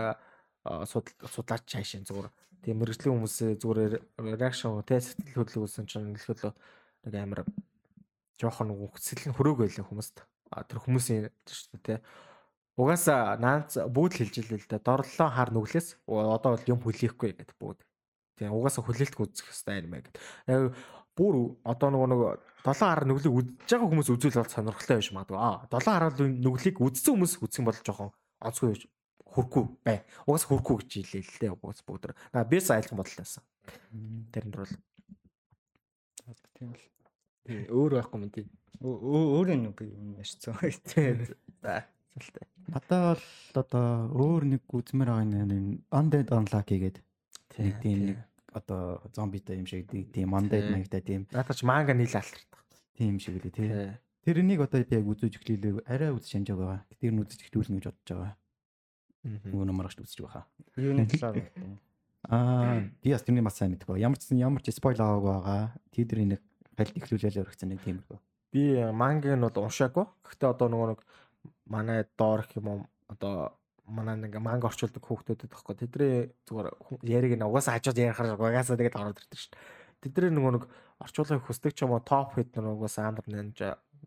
судлаач хайшин зүгээр тийм мэрэгжлийн хүмүүс зүгээр реакшн те сэтгэл хөдлөл үүсэн чинь нэлээд нэг амар жоохон сэтгэл хөрөөг байлаа хүмүүст. А тэр хүмүүсийн шүү дээ те. Угаасаа наац бүгд хэлж илээ л да. Дорлоо хар нүглээс одоо бол юм хүлээхгүй гэдэг бүгд. Тийм угаасаа хүлээлтгүй үзэх юм байна гэдэг. Бүр одоо нөгөө нөгөө долоон хар нүглийг үдж байгаа хүмүүс үзүүл бол сонирхолтой байж магадгүй. Аа долоон хар нүглийг үдсэн хүмүүс үзэх юм бол жоохон онцгүй хүрхгүй бай. Угаас хүрхгүй гэж хэлээ л дээ. Угаас бүгд. Аа бис айлхан бодлоос. Тэрэнд бол тийм л. Өөр байхгүй юм тийм. Өөр нэг юм ярьсан. Тийм. За залтай. Надад бол одоо өөр нэг үзмэр байгаа нэг Undead Unlucky гэдэг. Нэг тийм нэг одоо зомбитай юм шиг тийм Undead маягтай тийм. Надад ч манга нийл алтардаг. Тийм шиг үлээ тий. Тэрнийг одоо би яг үзэж эхлүүлээ. Арай үзэж хэмжээг байгаа. Тэр нь үзэж эхлүүлнэ гэж бодож байгаа. Нөгөө номорч үзэж байгаа. Юуны талаар Аа, би бас тэрний бас сайн мэдгүй. Ямар ч ямар ч спойл аваагүй байгаа. Тэдний нэг галт ихлүүлэл өргөцсөн нэг тийм үү. Би мангийг нь бол уншаагүй. Гэхдээ одоо нөгөө нэг манай доор гэх юм уу одоо манай нэг манга орчуулдаг хүүхдүүдэд тахгүй. Тэдний зүгээр яриг нь угаасаа хажууд ярихаар угаасаа тэгээд ороод ирдэг шүү дээ. Тэдний нөгөө нэг орчуулгыг хүсдэг ч юм уу топ хэд нэг угаасаа андер нэнж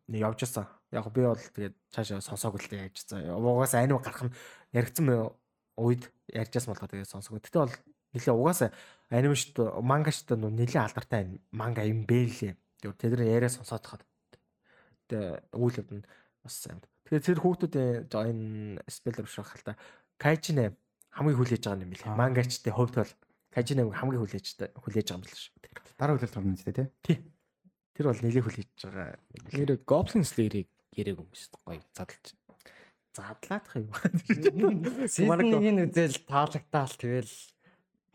явж исэн. Яг би бол тэгээд цаашаа сонсоог л яаж цаа. Угаасаа анив гарах нь яригдсан үед ярьжсэн болохоор тэгээд сонсоог. Гэтэ бол нэлээ угаасаа анимашт мангашт нэлээ алдартай манга юм бэ лээ. Тэгээд тэр яриа сонсоод хаад. Тэгээд үйл явд нь бас сайн. Тэгээд тэр хүүхдүүдийн энэ спеллер биш байх л та. Кайчнэ хамгийн хүлээж байгаа юм билээ. Мангачтай хувьд бол Кайчнэ хамгийн хүлээж хүлээж байгаа юм биш шүү. Дараа хүлээлт гарна үстэй тий. Тий. Тэр бол нэлээ хүлээж байгаа. Нэр Goblin Slayer-ыг яриаг юм шүү. Гоё задлж задлаадах юм. Сизнийг үзэл таалагдтаал тэгэл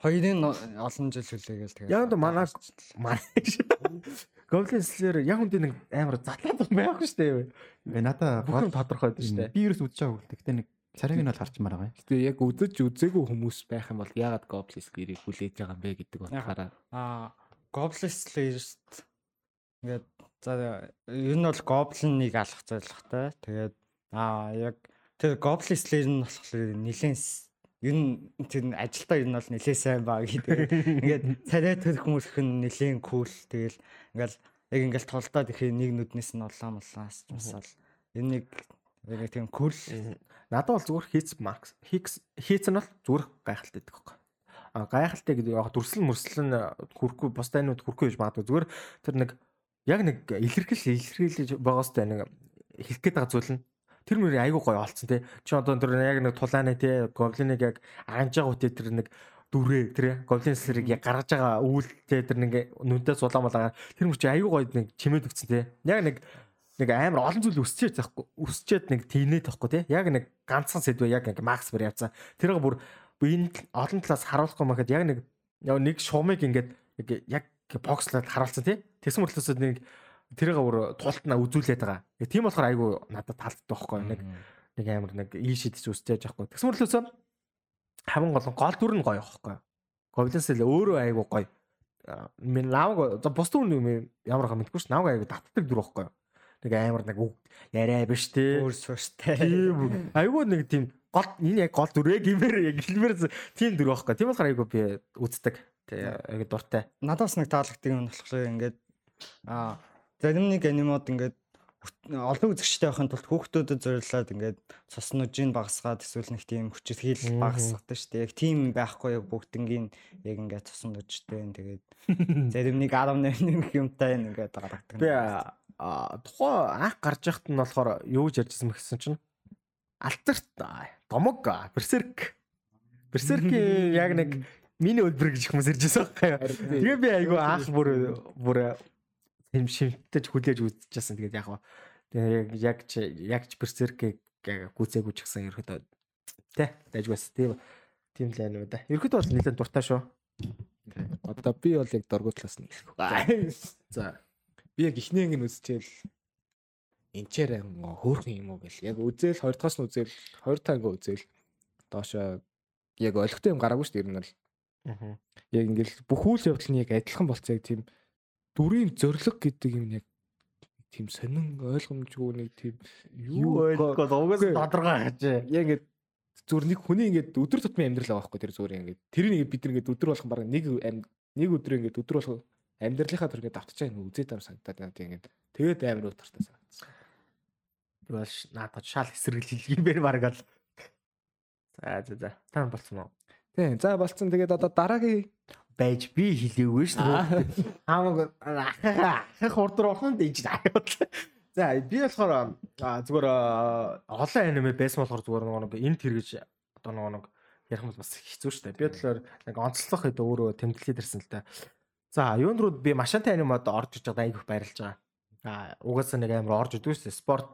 хоёрын олон жил хүлээгээл тэгээ. Яг нь манай Goblin Slayer яг үндэ нэг амар задлаад байхгүй шүү дээ. Надаа бүхэн тодорхой байдаг шүү дээ. Би ерөөс үзэж байгаа хөлтэй. Гэтэ нэг царайг нь бол харчмаар байгаа юм. Гэтэ яг үзэж үзээгүй хүмүүс байх юм бол яагаад Goblin Slayer-ыг хүлээж байгаа юм бэ гэдэг утгаараа. Аа Goblin Slayer-ст ингээд за ер нь бол Goblin-ыг алах зорилготой. Тэгээд аа яг тэр Goblin Slayer нь болохоор нэлээд ер нь тэр ажилдаа ер нь бол нэлээд сайн баг гэдэг. Ингээд царай төрх мөрөх нь нэлээд кул. Тэгэл ингээл яг ингээл толдоод ихээр нэг нүднээс нь улаан улаас басаал. Энэ нэг яг тийм кул. Надад бол зүгээр хийц макс. Хикс хийц нь бол зүгээр гайхалтай гэдэг байхгүй. А гайхалтай гэдэг яг дүрслэн мөрслөн хүрхгүй бус тайнууд хүрхгүй гэж магадгүй зүгээр тэр нэг яг нэг илэрхийл илэрхийлж байгаа сте нэг хэлэх гээд байгаа зүйл нь тэр мөр айгуу гоё олцсон тий. Чи одоо тэр яг нэг тулааны тий гоблиныг яг анж байгаа үедээ тэр нэг дүрээ тэр гоблин слэрийг яг гаргаж байгаа үүл тий тэр нэг нүдээ сулаан болоо тэр мөр чи айгуу гоё нэг чимээд өгсөн тий. Яг нэг нэг амар олон зүйл өсчээд байхгүй өсчээд нэг тийнээд байхгүй тий. Яг нэг ганцхан сэдвээ яг ингээ макс бэр явцсан. Тэрийг бүр энэ олон талаас харуулахгүй мэхэд яг нэг нэг шумыг ингээд яг бокслаад харуулсан тий. Тэгсэн мэтлээс нэг тэрийг өөр тултнаа үзүүлээд байгаа. Тийм болохоор айгүй надад таалддаг байхгүй нэг нэг амар нэг ий шидэж үстэй яж байхгүй. Тэгс мөрлөөсөө хамгийн гол нь гол дүр нь гоё байхгүй. Goblins л өөрөө айгу гоё. Мен намайг за бус дүр нэг ямар хаа мэдгүй ш. Намайг айгу татдаг дүр байхгүй. Нэг амар нэг яриа биш те. Өөр сууштай. Тийм. Айгу нэг тийм гол энэ яг гол дүрээ гимээр яг хэлмээр тийм дүр байхгүй. Тийм болохоор айгу би үздэг. Тэгээ айгу дуртай. Надаас нэг таалагддаг юм болохоор ингээд аа зарим нэг анимод ингээд олон үзэгчтэй байхын тулд хүүхдүүдэд зориулаад ингээд цуснуудыг багасгаад эсвэл нэг тийм хүчит хийл багасгадаг шүү дээ. Яг тийм байхгүй яг бүгднгийн яг ингээд цуснуудтай. Тэгээд зарим нэг 18 юмтай ингээд гаргадаг. Би тухайн анх гарч яхад нь болохоор юу гэж ярьжсэн мэгсэн чинь алтарт домог берсерк берсеркийн яг нэг миний өдрөг гэж хүмүүс иржсэн байхгүй юу. Тэгээ би айгу анх бүр бүр тэм шимтэж хүлээж үзчихсэн. Тэгээд яг тэгээ яг ч яг ч берсеркийг гүцээгүй ч гэсэн ерөөдөө тэ дайгвас тийм тийм л байна уу да. Ерөөдөө бол нэлээд дуртай шүү. Одоо би бол яг дургутлаас нь хэлэх. За би яг ихний анги үзчихэл энчээр хөөрхөн юм уу гэл яг үзэл хоёр дахаас нь үзэл хоёр танга үзэл доошоо яг олигтой юм гараагүй шүү дээ ер нь бол. Аа. Яг ингээл бүх үйл явдал нь яг адилхан болцоо яг тийм дүрийн зориг гэдэг юм яг тийм сонин ойлгомжгүй нэг тийм юу ойлгоод угаас тодорхой хаж. Яг ингээд зүгээр нэг хүний ингээд өдөр тутмын амьдрал байгаа байхгүй тэр зүгээр ингээд тэрийг бид нэг өдөр болгон баг нэг нэг өдөр ингээд өдөр болгон амьдралынхаа тэр ингээд давтчихаа юм үзээд ам санагдаад тийм ингээд тэгээд амар утгартай санагдсан. Бол надад шал эсэргэл хэлгиймээр баг л. За за за. Тань болцсон уу? Тийм. За болцсон. Тэгээд одоо дараагийн байж би хэлээгүй шүү дээ. Хамаг ахах урд орхон дэж аяад. За би болохоор зүгээр олон аниме байсан болохоор зүгээр нэг энэ тэргэж одоо нэг ярих бол бас хэцүү шүү дээ. Би болохоор нэг онцлох хэд өөрөө тэмдэглээд ирсэн л да. За юунд руу би машинтай анимад орж иж байгаа айгүйх баярлж байгаа. А угаасаа нэг амар орж идэв шүү дээ. Спорт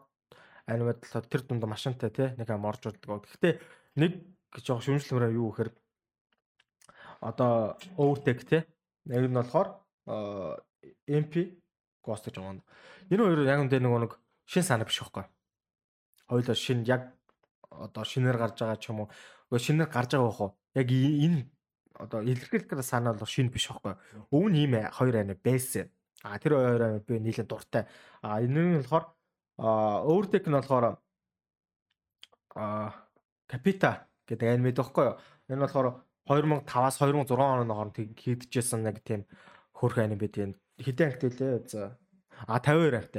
анимад болохоор тэр дунд машинтай те нэг амар орж уддаг. Гэхдээ нэг жоох шүмжлэмрээ юу гэхээр одоо overtake те яг нь болохоор MP Ghost гэж байгаа. Энэ хоёр яг үндэ нөгөө нэг шин санаа биш байхгүй. Хоёулаа шин яг одоо шинээр гарч байгаа ч юм уу. Гэхдээ шинээр гарч байгаа бах уу? Яг энэ одоо илэрхийлэх санаа бол шин биш байхгүй. Өвн ийм хоёр аймаа байсан. А тэр хоёр аймаа би нийлээ дуртай. А энэ нь болохоор overtake нь болохоор а Капита гэдэг аниме дохтой юу. Энэ болохоор 2005-аас 2006 оны хооронд хийдчихсэн нэг тийм хөрх аниме байт юм. Хэдэн акт лээ? За. А 52 акт.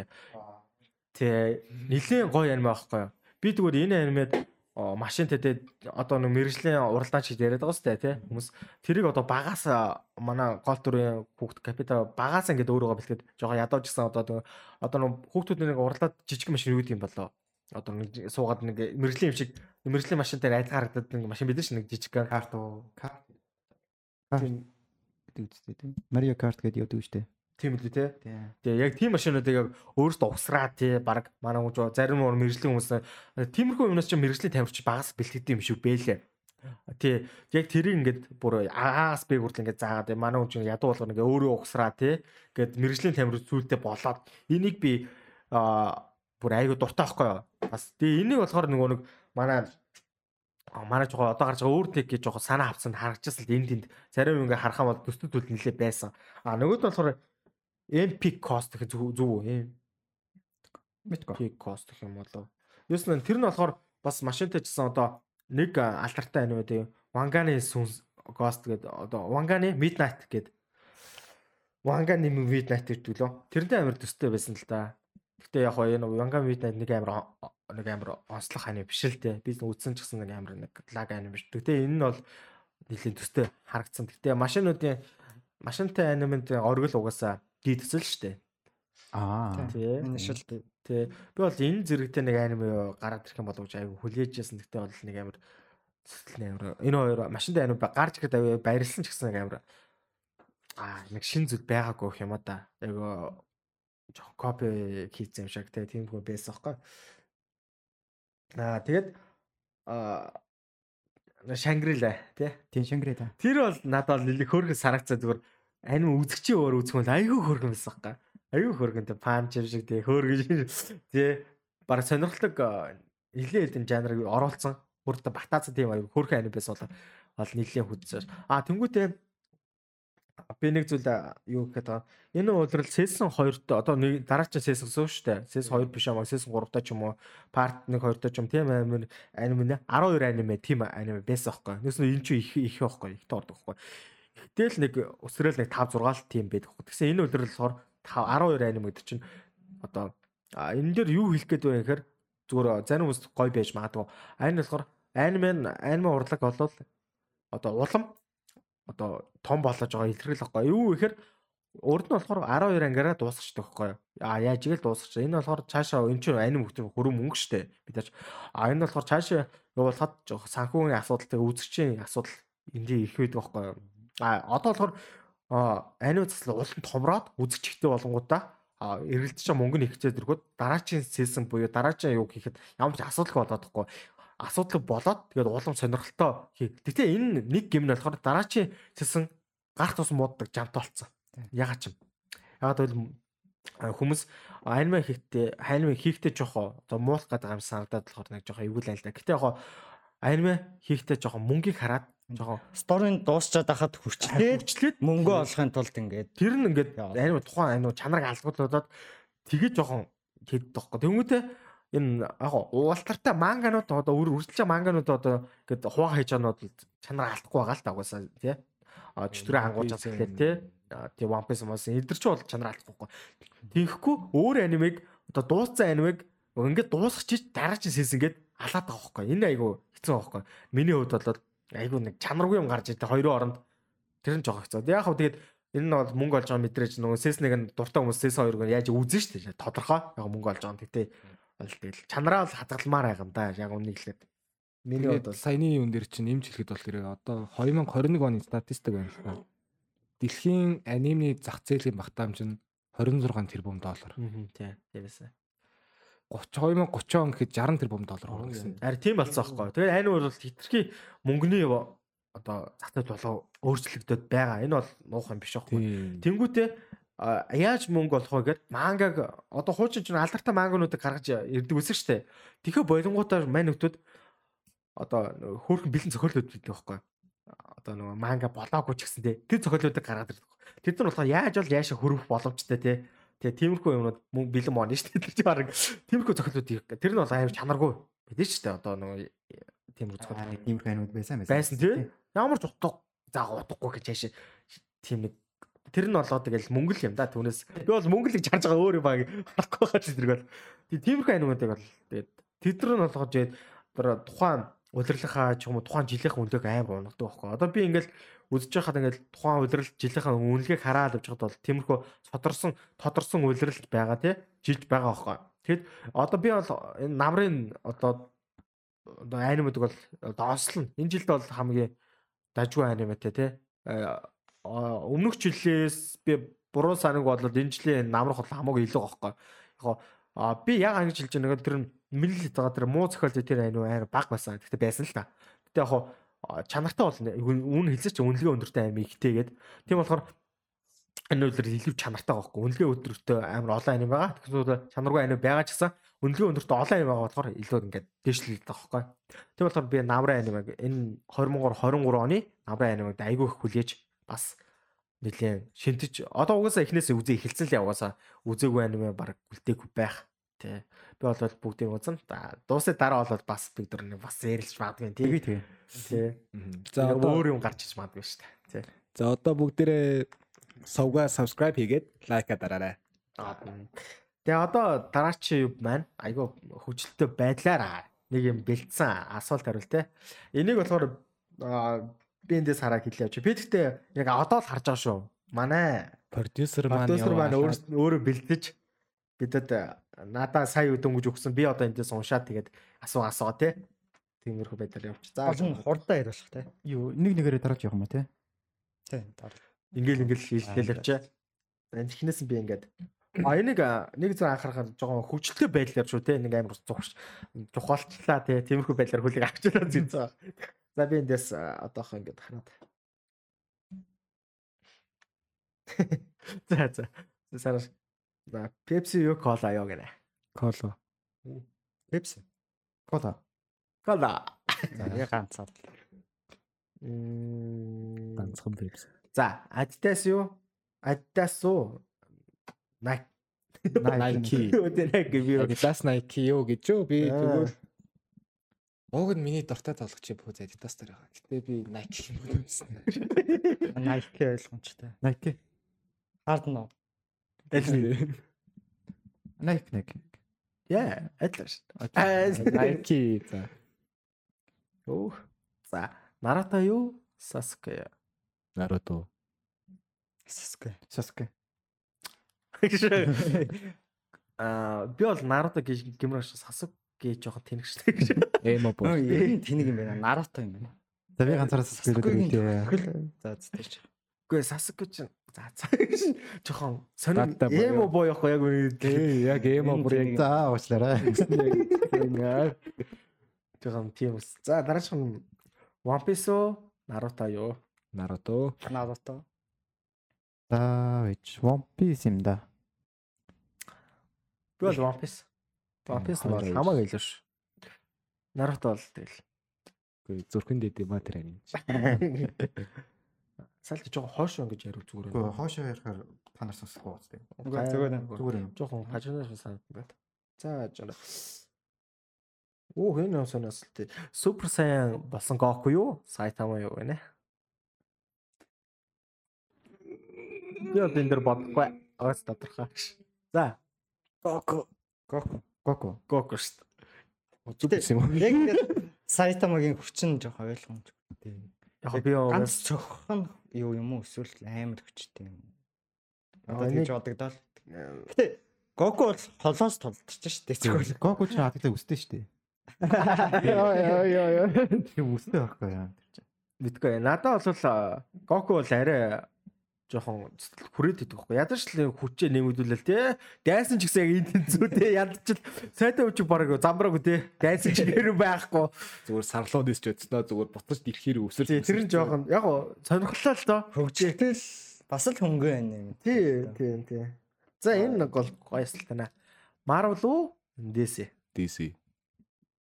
Тэ нэлийн гоё аниме байхгүй юу? Би тэгвэл энэ анимед машин тэтэд одоо нэг мэрэгжлийн уралдаан шиг яриад байгаа сте тий хүмүүс тэрийг одоо багаас манай гол дүрийн хүүхд капита багаас ингээд өөрөөгөө бэлтгэд жоохон ядууж гисэн одоо одоо нэг хүүхдүүд нэг уралдаад жижиг машин юу гэдэг юм болоо одоо нэг суугаад нэг мэрэгжлийн юм шиг мэрэгжлийн машин дээр айлга харагдаад нэг машин бидэн ш нэг жижиг карт уу? Карт. Гэдэг үстэй тийм Mario Kart гэдэг яадаг үстэй тийм үү те? Тэгээ яг тийм машинуудыг яг өөрөөсөө угсраа тий баг манай хүмүүс зарим нь мэрэгжлийн хүмүүс тиймэрхүү юмнаас ч мэрэгжлийн тамирч багаас бэлтгэдэг юм шүү бэлээ тий яг тэрийг ингээд бүр аас бэ хүртэл ингээд заагаад манай хүн чинь ядуу болгоо ингээд өөрөө угсраа тий гээд мэрэгжлийн тамирч зүйлтэй болоод энийг би а бүр айгу дуртай байхгүй юу. Бас тэгээ энийг болохоор нөгөө нэг манай манай жоо одоо гарч байгаа өөр тег гэж жоо санаа авцсан харагдчихсан л энэ тэнд зарим ингээ харахаа бол төсдөд үл нилээ байсан. А нөгөөд болохоор MP cost гэх зүг зүг үү? MP cost гэх юм болов. Юус нь тэр нь болохоор бас машинтай жисэн одоо нэг алтартай анив үү? Wangani сүнс Ghost гэдэг одоо Wangani Midnight гэдэг Wangani Midnight гэдэг лөө. Тэрнтэй амар төстэй байсан л да. Гэтэ яг энэ Wanga Midnight нэг амар нэг амар онцлог ани биш л дээ. Би үзсэн ч гэсэн нэг амар нэг лаг ани биш. Гэтэ энэ нь бол нэлийн төстэй харагдсан. Гэтэ машинуудын машинтай анимент оргил угаасаа дийдсэл штэ. Аа. Энэ шил тий. Би бол энэ зэрэгтэй нэг аниме гараад ирэх юм болов гэж айгу хүлээжсэн. Гэтэ бол нэг амар сэтгэл амар энэ хоёр машинтай аниме гарч ирэхэд баярлсан ч гэсэн нэг амар аа нэг шин зүйл байгаагүй юм а да. Айгу жоохон копи хийсэн юм шиг те тиймгүй байсан байхгүй. Аа тэгээд аа Шангрила тий. Тийм Шангрила. Тэр бол надад нэлээд хөөрхөн санагцаа зүгээр аним үзэгчийн өөр үзэх бол айгүй хөөрхөн байсан байхгүй. Айгүй хөөрхөн те панч шиг тий хөөргөн тий баг сонирхолтой нэлээд хэдэн жанрыг оруулсан хурд батаацсан тийм аюу хөөрхөн аниме байсан бол бол нэлээд хүзсэн. А тэнгуүтээ би нэг зүйл юу гэхэд байгаа. Энэ удирал Season 2-т одоо нэг дараагийн Season гэсэн шүү дээ. Season 2 биш аа Season 3-та ч юм уу Part 1 2-та ч юм тийм амир аниме 12 аниме тийм аниме байсан байхгүй. Нүс нь энэ ч их их байхгүй. Их тоод байхгүй. Гэтэл нэг өсрөөл нэг 5 6 л тийм байдаг байхгүй. Тэгсэн энэ удирал болохоор 12 аниме гэдэг чинь одоо энэ дээр юу хэлэх гээд байна гэхээр зүгээр зарим хүмүүс гоё байж магадгүй. Айн нь болохоор аниме аниме урлаг болвол одоо улам одоо том болож байгаа илэрхийлэх байхгүй. Юу гэхээр урд нь болохоор 12 ангиараа дуусчихдаг байхгүй а яаж игээл дуусчих. Энэ болохоор цаашаа энэ чинь аним хөлтөөр хөрөн мөнгө штэ бид тач а энэ болохоор цаашаа явуулахад жоох санхүүгийн асуудалтай үзэгчийн асуудал эндээ их байдаг байхгүй а одоо болохоор аним заслал улан томроод үзэгчтэй болонгуудаа эргэлдэж мөнгө нь ихчээд ирэхэд дараачийн сэлсэн буюу дараачийн юу гэхэд ямар ч асуудал болоод тахгүй асуудал болоод тэгээд улам сонирхолтой хий. Гэтэ энэ нэг гим нь болохоор дараачийн сэсэн гарах тус мууддаг жамтай болцсон. Ягаад ч юм. Ягаад гэвэл хүмүүс аниме хийхдээ аниме хийхдээ жоохоо одоо муулах гэдэг юм санагдаад болохоор нэг жоохоо эвгүй л да. Гэтэ яг аниме хийхдээ жоохоо мөнгийг хараад жоохоо сторийн дуусчаад хахад хүрчлээд хүрчлээд мөнгө олохын тулд ингээд тэр нь ингээд аниме тухайн аниме чанарыг алгуулад тэгээд жоохоо хэд тоххой. Тэнгүүтээ энэ яг уултартай манганууд одоо өр үржилж манганууд одоо ингээд хуваа хийж байгаа нь чанар алдахгүй байгаа л угаасаа тий. А чөтгөрөө ангууж байгаа гэхлээр тий. Тий One Piece мас эдгэр чи бол чанар алдахгүй. Тэгэхгүй өөр анимыг одоо дууссан анимыг ингээд дуусгачих дараагийн сиз ингээд алаад байгаа хөөхгүй. Энэ айгу хэцүү байхгүй. Миний хувьд бол айгу нэг чанаргүй юм гарч ирдэ хоёрын оронд тэр нь жоох хэцүү. Яг хав тэгээд энэ нь бол мөнгө олж байгаа мэдрэж нөгөө сеснийг нь дуртай хүмүүс сес хоёрыг яаж үзэн шүү дээ. Тодорхой. Яг мөнгө олж байгаа. Тэгтээ бол тэгэл чанараа бол хадгалмаар байгаа юм да. Яг үнийг хэлээд. Миний бол саяны юун дээр чинь нэмж хэлэхэд бол хэрэг одоо 2021 оны статистик байна л да. Дэлхийн анимны зах зээлийн багтаамж нь 26 тэрбум доллар. Тий, тэрээсээ. 30 2030 он гэхэд 60 тэрбум доллар хүрнэ гэсэн. Харин тийм болсон аахгүй. Тэгээд айн бол хитрхи мөнгөний одоо зах зээл болоо өөрчлөгдөд байгаа. Энэ бол нуух юм биш аахгүй. Тэнгүүтээ яаж мөнгө олох вэ гэд мангаг одоо хуучин ч алдартай мангонуудыг гаргаж ирдэг үсэн штэ. Тэгэхээр болонгуудаар мань нөтөд одоо хөөрхөн бэлэн зохиолууд байдаг байхгүй. Одоо нөгөө манга болоогүй ч гэсэн тэр зохиолуудыг гаргаад ирдэг. Тэр нь болохоор яаж бол яаша хөрөх боломжтой те. Тэгээ тиймэрхүү юмнууд мөнгө бэлэн мөн штэ. Тэр чинь баг тиймэрхүү зохиолууд тэр нь бол аюу чанаргүй байдаг штэ. Одоо нөгөө тиймэрхүү зохиол тиймэрхүү анууд байсан байсан тий. Ямар ч утга заа утгагүй гэж яаша тийм нэг Тэр нь болоо тэгэл мөнгө л юм да түүнээс. Би бол мөнгө л гэж харж байгаа өөр юм баг харахгүй байгаа ч зэрэг бол. Тиймэрхүү анимуудыг бол тэгээд тэдэр нь болгож яад тухайн удирдлахаа ч юм уу тухайн жилийнхэн үнэлгээг амар унагдаг байхгүй. Одоо би ингээл үзэж байхад ингээл тухайн удирдал жилийнхэн үнэлгээг хараад авч байхад бол тиймэрхүү содорсон тодорсон удирдал байгаа тий жилд байгаа байхгүй. Тэгэд одоо би бол энэ намрын одоо одоо анимуудыг бол доослно. Энэ жилд бол хамгийн дажгүй аниматай тий өмнөх жилээс би буруу санаг бодлоод энэ жилийн намрах бол хамаагүй илүү байхгүй. Яг би яг ингэж хэлж байгаа нэг тэр мэлэл байгаа тэр муу зохиол тэр аюу аяар баг байсан. Гэхдээ байсан л та. Гэтэ яг чанартай бол үн хэлсэн чинь үнэлгээ өндөртэй аим ихтэйгээд тийм болохоор энэ үйлэр илүү чанартай байхгүй. Үнэлгээ өндөртэй амар олон аним байгаа. Тэгэхээр чанаргүй аним байгаа ч гэсэн үнэлгээ өндөртэй олон аним байгаа болохоор илүү ингээд дээшлэлтэй байхгүй. Тийм болохоор би намрын анимаг энэ 2023 оны намрын анимаг айгүй их хүлээж бас нэлээ шинтэж одоо угаасаа эхнээсээ үзээ эхэлсэн л яа угаасаа үзээгүй аниме баг үлдээгүй байх тий. Би бол бүгдийг үзэн дуусаа дараа бол бас бид нар бас зэрлж магадгүй тий. Тий. Тий за өөр юм гарч иж магадгүй шүү дээ тий. За одоо бүгдээрээ сувга subscribe хийгээд лайка дараарай. Тэгээ одоо дараачийн юу маань? Айгу хөвчлөлтөй байдлаар нэг юм бэлдсэн асуулт хариулт те энийг болохоор би эндээс хараа хэлээ явчих. Би гэхдээ яг одоо л харж байгаа шүү. Манай продюсер маань продюсер маань өөрөө бэлдэж бидэд надаа сая өдөнгөж өгсөн. Би одоо эндээс уншаад тэгээд асуу асуу тий. Тиймэрхүү байдлаар явчих. За хурдаа яриулах тий. Юу нэг нэгээрээ дараач явах юм аа тий. Тий. Ингээл ингээл хэлэл явчаа. Эхнээс нь би ингээд А энийг нэг зэрэг анхаарахад жоохон хөвчлөлтэй байдлаар шүү те нэг амар зугш чухалчлаа те тиймэрхүү байдлаар хөлийг авч байгаа зү. За би эндээс одоохоо ингээд хараад. За за. Сараш. За Pepsi юу кола юу гэнэ. Кола. Pepsi. Кола. Кола. Я ганцаар. Мм. ганцхан бэвс. За, Adidas юу? Adidas уу? Nike. Nike. Өдөр гэв. Adidas Nike юу гэж юу би тэгвэл Уг нь миний дуртай тоглогч бүх Adidas дээр байгаа. Гэтэ би Nike юм байсан. Nike ойлгомжтой. Nike. Hard no. Nike Nike. Яа, адилхан шүү. Nike за. Оо. За, Naruto юу? Sasuke. Naruto. Sasuke. Sasuke. Аа, би бол Naruto гэж гэмрэж Sasuke жоохон тэнэгчтэй гэж. Эмо боо. Тэнийг юм байна. Naruto юм байна. За би ганцаараа Sasuke-гийн гэдэг. За зэтэж. Үгүй Sasuke чинь за за гэж жоохон сонир эмо боо явах яг үнэ яг эмо бүр яг За уучлаарай. жоохон тийм ус. За дараачих нь One Piece уу? Naruto юу? Naruto. Naruto. За вич One Piece юм да. Бол One Piece. One Piece бол Хоёр хамаагүй илүү ш. Naruto бол тэгэл. Үгүй зүрхэн дэд юм а тэр юм. Сальт жоохон хойш ингэж ярив зүгээр. Гэхдээ хоошоо ярихаар та нар сонсохгүй байна тийм. Зүгээр зүгээр. Зүгээр юм. Жоохон хажуунаас санагдсан байна. За жаа. Оо хэн юм санаас л тий. Супер Саян болсон Гоку юу? Сайтама юу гэнэ? Би одоо энэ дэр бодохгүй. Агаас тодорхой. За. Гоку. Goku. Гоку. Гоку шүү Зүг юм уу? Яг ингээд Сайтамагийн хүчин жоохон ойлгомжтой. дээ. Яг би Ганц цоххон юу юм уу эсвэл амар хүчтэй юм. Одоо нэг- тэгж бодогдол. Гэтэ Goku бол холоос толдчих шүү дээ. Зүгээр. Гоку ч хатагтай өстэй шүү дээ. Яа яа яа. Тийм өстэй байхгүй яа. мэдгүй. Надад бол Гоку бол арай жоохон хүрээд идэх байхгүй. Ядаж л хүчээ нэмэгдүүлэл те. Дайсан ч гэсэн яг энэ тэнцүү те. Ядаж л сайтай үчиг бараг замбраагүй те. Дайсан ч нэр байхгүй. Зүгээр сарлууд дэс ч өцнөө зүгээр бутаж дэрхээр өсөр. Тий, тэр нь жоохон яг сонирхолтой л доо. Хөгжөлтэй л бас л хөнгөн байна юм. Тий, тий, тий. За энэ нэг бол гоёсл тана. Marvel уу? DC. DC.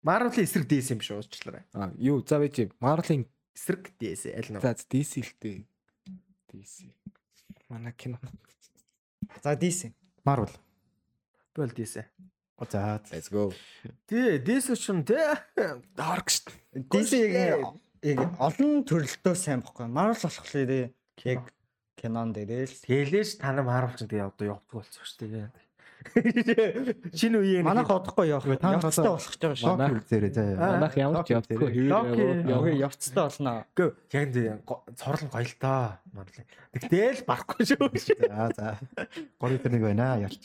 Marvel-ийн эсрэг DC юм шүү уучлаарай. А юу за байж Marvel-ийн Эсрэг DC аль нэг. за DC л дээ. DC. Манай кино. За DC. Marvel. Бол DC. За Let's go. Тий, DC шин тий. Dark шүү. DC яг яг олон төрөлтөө сайн бохгүй. Marvel болохоор яг кинон дээрээ л Тэлээш та нар Marvel ч тэгээ одоо явдаг болсон шүү дээ. Шинэ үеийн манайх одохгүй явах нар явцтай болох гэж байгаа шүү. Локи үзээрэй заа. Манайх ямар ч явдаггүй Loki. хэвээр Явах явцтай болно. Гэ яг энэ цорлон гоё л таа. Marvel. Тэгтэл барахгүй шүү. За за. Гори тэр нэг байна яарч.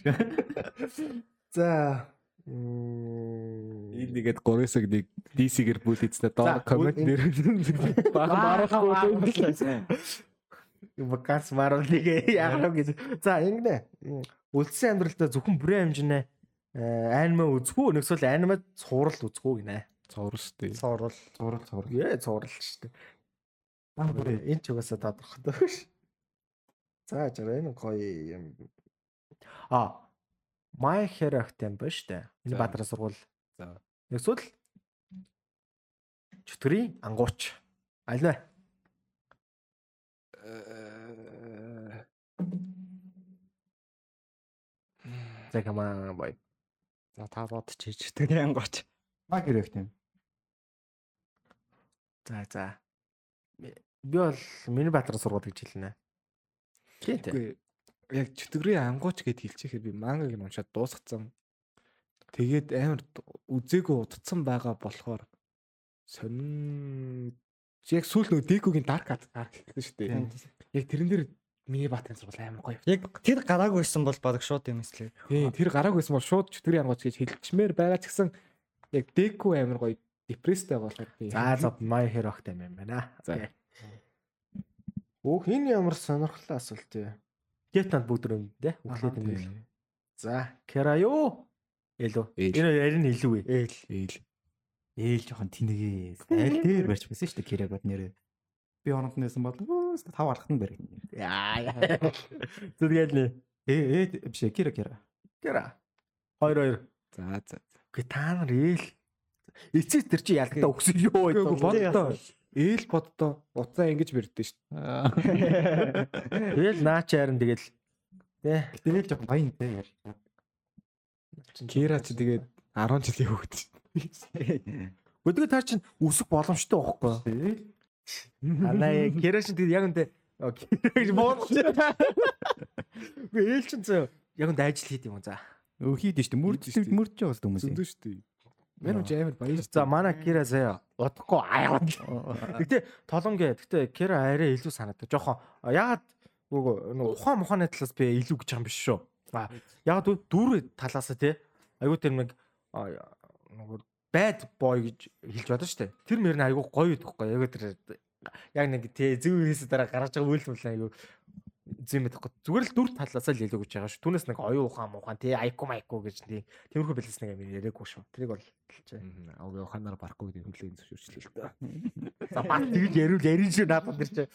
За. Энэ нэгэд 3-ыг нэг DC-гэр бүлээцтэй За, доор коммент нэр Барахгүй. Ваканс Marvel-ийг яагаад гэж. За ингэнэ. Үлдсэн амьдралдаа зөвхөн бүрэн хэмжинэ аниме үзгүй нэгсэл аниме цуврал үзгүй гинэ. цовр шүү дээ. Цуврал. Зураг зураг. Яа цуврал шүү дээ. Аа бүрээ энэ ч угаасаа тодорхой ш. За жаа энэ гоё юм. А My Hero Academia шүү дээ. Энэ бадраа сургууль. За. Нэгсэл чөтгөрийн ангууч. Аль вэ? За камаа бай. За та бодчих тэгэн гоч. Маа хэрэг тийм. За за. Би бол миний бадраа сургууль гэж хэлнэ. Тийм тийм. Үгүй яг чөтгөрийн ангууч гэд хэлчихээр би мангаг нь уншаад дуусгацсан. Тэгээд амар үзээгүй удцсан байгаа болохоор сонин яг сүүл нөгөө Декогийн Dark Ark хэлсэн шүү дээ. Яг тэрэн дээр миний баатарын сургууль амар гоё. Яг тэр гараагүйсэн бол баг шууд юм эслээ. Тийм тэр гараагүйсэн бол шууд чөтгөрийн ангууч гэж хэлчмээр байгаа ч гэсэн яг Деко амар гоё депресстэй болохоор би За за My Hero Academia юм байна. За. Өөх энэ ямар сонирхолтой асуулт вэ? Гетанд бүгд юм дээ. Өглөөд юм бэл. За, Кера юу? Ээл. Энэ ярин илүү ээ. Ээл. Ээл. Ээл жоохон тэнэгээ. Аль дээр барьж байсан шүү дээ кирэг бод нэрээ. Би ононд нээсэн бол тав алхах нь барь. Яа. яа. Зүтгэл нэ. Ээ ээ биш кирэг кирэг. Кера. Хоёр хоёр. За за. Гэ та нар ээл. Эцэс тэр чи ялгтаа өгсөн юу вэ? боддоо. Ээл боддоо уцаа ингэж бэрдэж шүү дээ. Тэгэл наач харин тэгэл тий. Тэгэл жоохон баян те. Кира чи тэгээд 10 жилийн хөвгт. Өдгөө таа чин үсэх боломжтой байхгүй. Анаа Кира шин тэгээд яг Кира гэж боолч. Үгүй ээл чин зөө яг үндэ ажил хийд юм за. Өхийд шүү дээ. Мөрдөж мөрдөж байгаа хүмүүс. Зөндөө шүү дээ. Мэн үгүй амар баяр. За манай Кира заяа удахгүй аяа. Гэтэ толонгээ гэтэ Кира арай илүү санагдав. Жохон ягаад үгүй нэг ухаан мухааны талаас би илүү гэж байгаа юм биш шүү. А ягаад дүүр талаас тий айгуу тэр нэг нэг bad boy гэж хэлж байна шүү дээ. Тэр мөр нь айгуу гоё идэхгүй. Яг тэр яг нэг тий зөв хийсэ дараа гаргаж байгаа үйл мүлэн айгуу зэм мэдэхгүй. Зүгээр л дүр талаас л илүү гэж байгаа шүү. Түүнээс нэг оюун ухаан мухаан тий айку майку гэж тий тиймэрхүү бэлээс нэг юм яриаггүй шүү. Тэрийг бол хэлж байна. Ог ухаанаар барахгүй гэдэг хүлээн зөвшөөрчлээ л дээ. За бат тэгж ярил ярин шүү надад тэр чинь.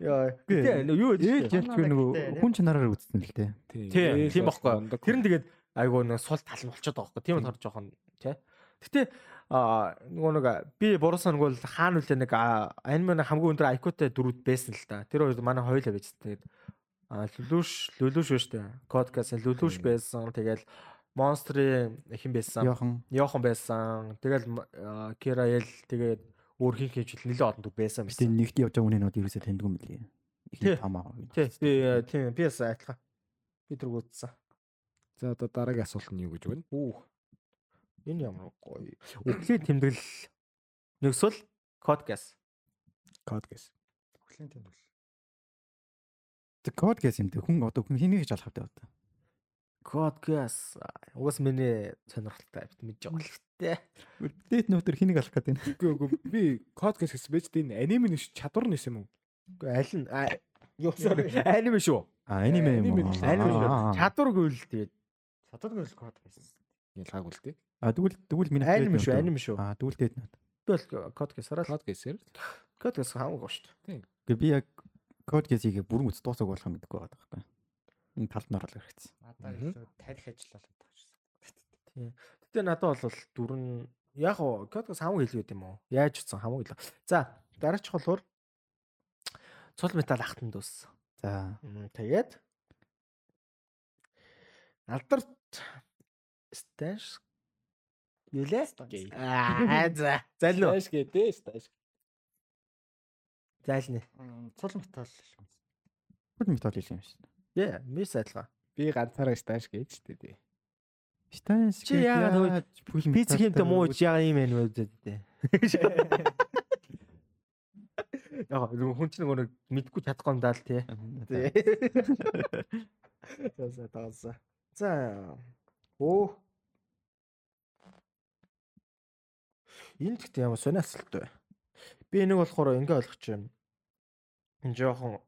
Яа. Гэтэ юу Ээж ярьж нөгөө хүн чанараар үзсэн л те. Тийм тийм баггүй. Тэр нь тэгээд айгуу нэг сул тал нь болчиход байгаа байхгүй. Тийм болохоор жоохон тий. Гэтэ нөгөө нэг би буруусан нэг бол хаана үлээ нэг аниме хамгийн өндөр IQ-тай дөрүүд байсан л та. Тэр хоёр манай хоёулаа байж тэгээд лүлүш лүлүш шүү дээ. Кодкас лүлүш байсан. Тэгэл монстрын хэн байсан? Яхан. Йохан байсан. Тэгэл Кира эл тэгээд өөр хин хэмжил нэлээд олон дүр байсан байсан. нэгт явж байгаа үнэнүүд ерөөсөө таньдгүй юм. Тий. Их тамаа. Тий. Би тийм би бас адилхан. Би тэр үзсэн. За одоо дараагийн асуулт нь юу гэж байна? Үх. Энэ ямар гоё. Үхлийн тэмдэглэл нэгсэл кодгас. Код гэс. Бүхлийн тэмдэглэл. Тэг код гэсэн юм те. Хүн одоо хүн хэнийг ч алах вэ одоо. Кодгас. Угаас миний сонирхолтой авт мэдж байгаа л тээ. Дэт нөтер хэнийг алах гэдэг юм. Үгүй үгүй би код гэс гэсэн байж энэ аниме нь чадвар нь юм уу? Үгүй аль нь юу sorry аниме шүү. А аниме юм уу? Аниме Аниме Аа. шүү. Чадваргүй л тэгээд Чадваргүй л код байсан. Ялгаагүй л дээ. А тэгвэл тэгвэл миний аниме шүү, аниме шүү. А тэгвэл дэт нөт. Би бол кодгасараа л Код гэсээр кодгас хамаагүй шүү дээ. Гэ би яг код гэсийг бүрэн үз дуусах болох юм гэдэггүй байгаа байхгүй. Энэ талд нь орол хэрэгцсэн. Надад илүү тарих ажиллалаа тавьчихсан. Гэтэ надад бол дөрөн яг уу кодгас хамаагүй илүү байт юм уу? Яаж утсан хамаагүй илүү. За дараач болохоор цул металл ахтан дүүс. За. Тэгээд алдарт сташ юу лээ? Аа за. Залуу. Тааш гэдэг тааш. Зайлны. Цул металл юм. Код металл юм шүү дээ. Яа, мис адилхан. Би ганцаараа тааш гэж шүү дээ. Штайнс Чи яагаад Пиц хэмтэй муу чи яа юм бэ үү? Яг хүн чинь нөгөө нэг мэдгүй чадахгүй юм даа л тий. За за тааса. За. Оо. Энэ гэхдээ ямар сони асуулт вэ? Би энийг болохоор ингээ ойлгож байна. Энэ жоохон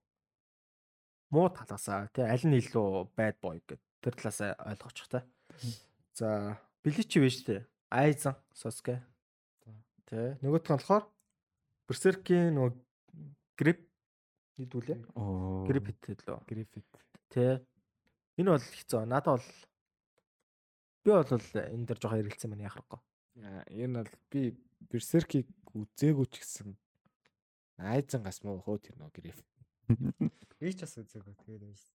муу талаасаа тий аль нь илүү bad boy гэдэг тэр талаасаа ойлгочих та. За, Бличи биш тий. Айзан Соска. Тий. Нөгөөх нь болохоор Берсеркийн нөгөө грип хэдүүлээ. Оо. Грип хэдэл лөө. Грифит. Тэ. Энэ бол хэцүү. Надад бол би бол энэ дээр жоохон эргэлцсэн байна яхахгүй. Аа, Энэ бол би Берсеркийг үзээгүй ч гэсэн айзан гас муу хөө тэр нөө гриф. Би ч бас үзээгүй. Тэгээд байсан.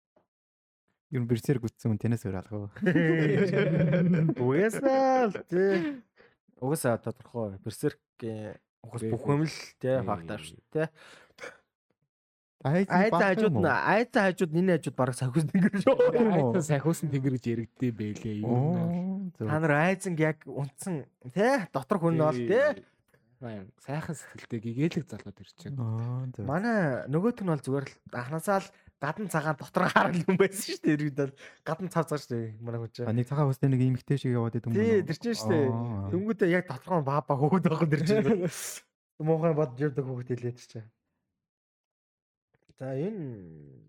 Юу берсер гүтсэн хүн танаас өөр алгаа. Угаасаа л тий. Угаасаа тодорхой. Берсеркийн угаас бүх юм л тий факт ааш тий. Айз Айзан хажууд нь айзан хажууд энэ хажууд бараг сахиус тэнгэр шүү. Айзан сахиусан тэнгэр гэж нэ. Оо. Та нар айзанг яг унтсан тий дотор хүн нь бол тий. Баян сайхан сэтгэлтэй гэгээлэг залууд. Аа. зөв. Манай нөгөөт нь бол зүгээр л анханасаа л гадна цагаан дотор харал юм байсан шүү дээ. Иргэд бол гадна цав цаа шүү дээ. Манай хүн чинь. нэг цагаан хөстэй нэг эмгтэй шиг яваад идэв юм Тий, тэр чинь шүү дээ. Дөнгөдөө яг доторгоо баа хөөхд байгаа тэр чинь. Муухай бодож явдаг хөөхд хэлээд чинь. За энэ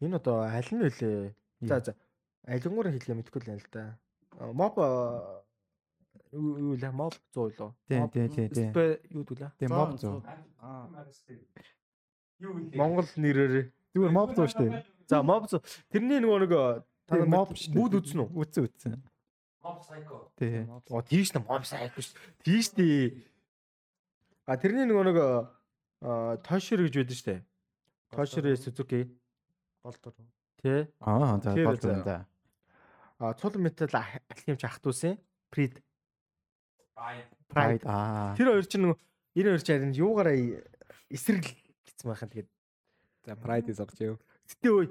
Энэ одоо аль нь вүлээ? За за. Алингуур хэлгээ мэдгүй л юм л да. А, Моб а, юу юу лээ? Моб 100 лөө. Тий, тий, тий, тий. Спэ юу дүүлээ? Тэг моб зөө. Аа. Монгол нэрээр Зүгээр mob зөө штэ. За mob зөө. Тэрний нөгөө нэг та mob mob штэ. бүгд үзнэ үү? Үтсэн үтсэн. Mob psycho. Тий. Оо тийш нэ mob psycho шүү. Тийш дээ. А тэрний нөгөө нэг а Тошир гэж байдаг штэ. Тошир Сузуки. Болдор. Тэ. Аа за юм да. А цул метал алхимч ах トゥ усын. Pride. Pride Pride. аа. Тэр хоёр чинь нөгөө 92 чарын юугаараа эсрэг гэсэн байхад тэгээд За Pride зогч юу. гэтээ ой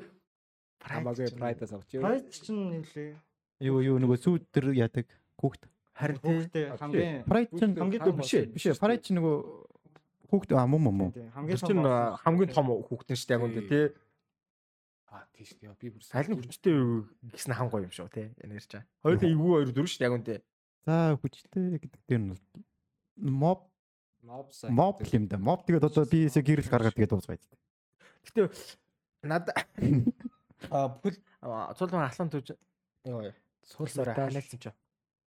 Хамаагүй Pride зогч юу. Прайд чинь нэлээ. Юу юу нөгөө сүйд төр ядаг хүүхд. харин Хүүхдээ хамгийн Pride чинь хамгийн том биш ээ. биш ээ. Pride чинь нөгөө хүүхд аа мөн мөн хамгийн том хамгийн том хүүхдэн штэ яг үндэ тий А тийш тий. Би бүр нь хүчтэй гэсэн хан гоё юм шүү тий энэ ярьж байгаа. Хоёулаа эвгүй хоёр дөрөв штэ яг үндэ. За хүчтэй гэдэг дээр нь бол mob mob mob гэх юм да. Mob тэгээд одоо биесээ гэрэл гаргаад тэгээд дуусгая. Гэтэ надад а бүхэл цулман аслан төж ёо суулсаар ханаалсан ч.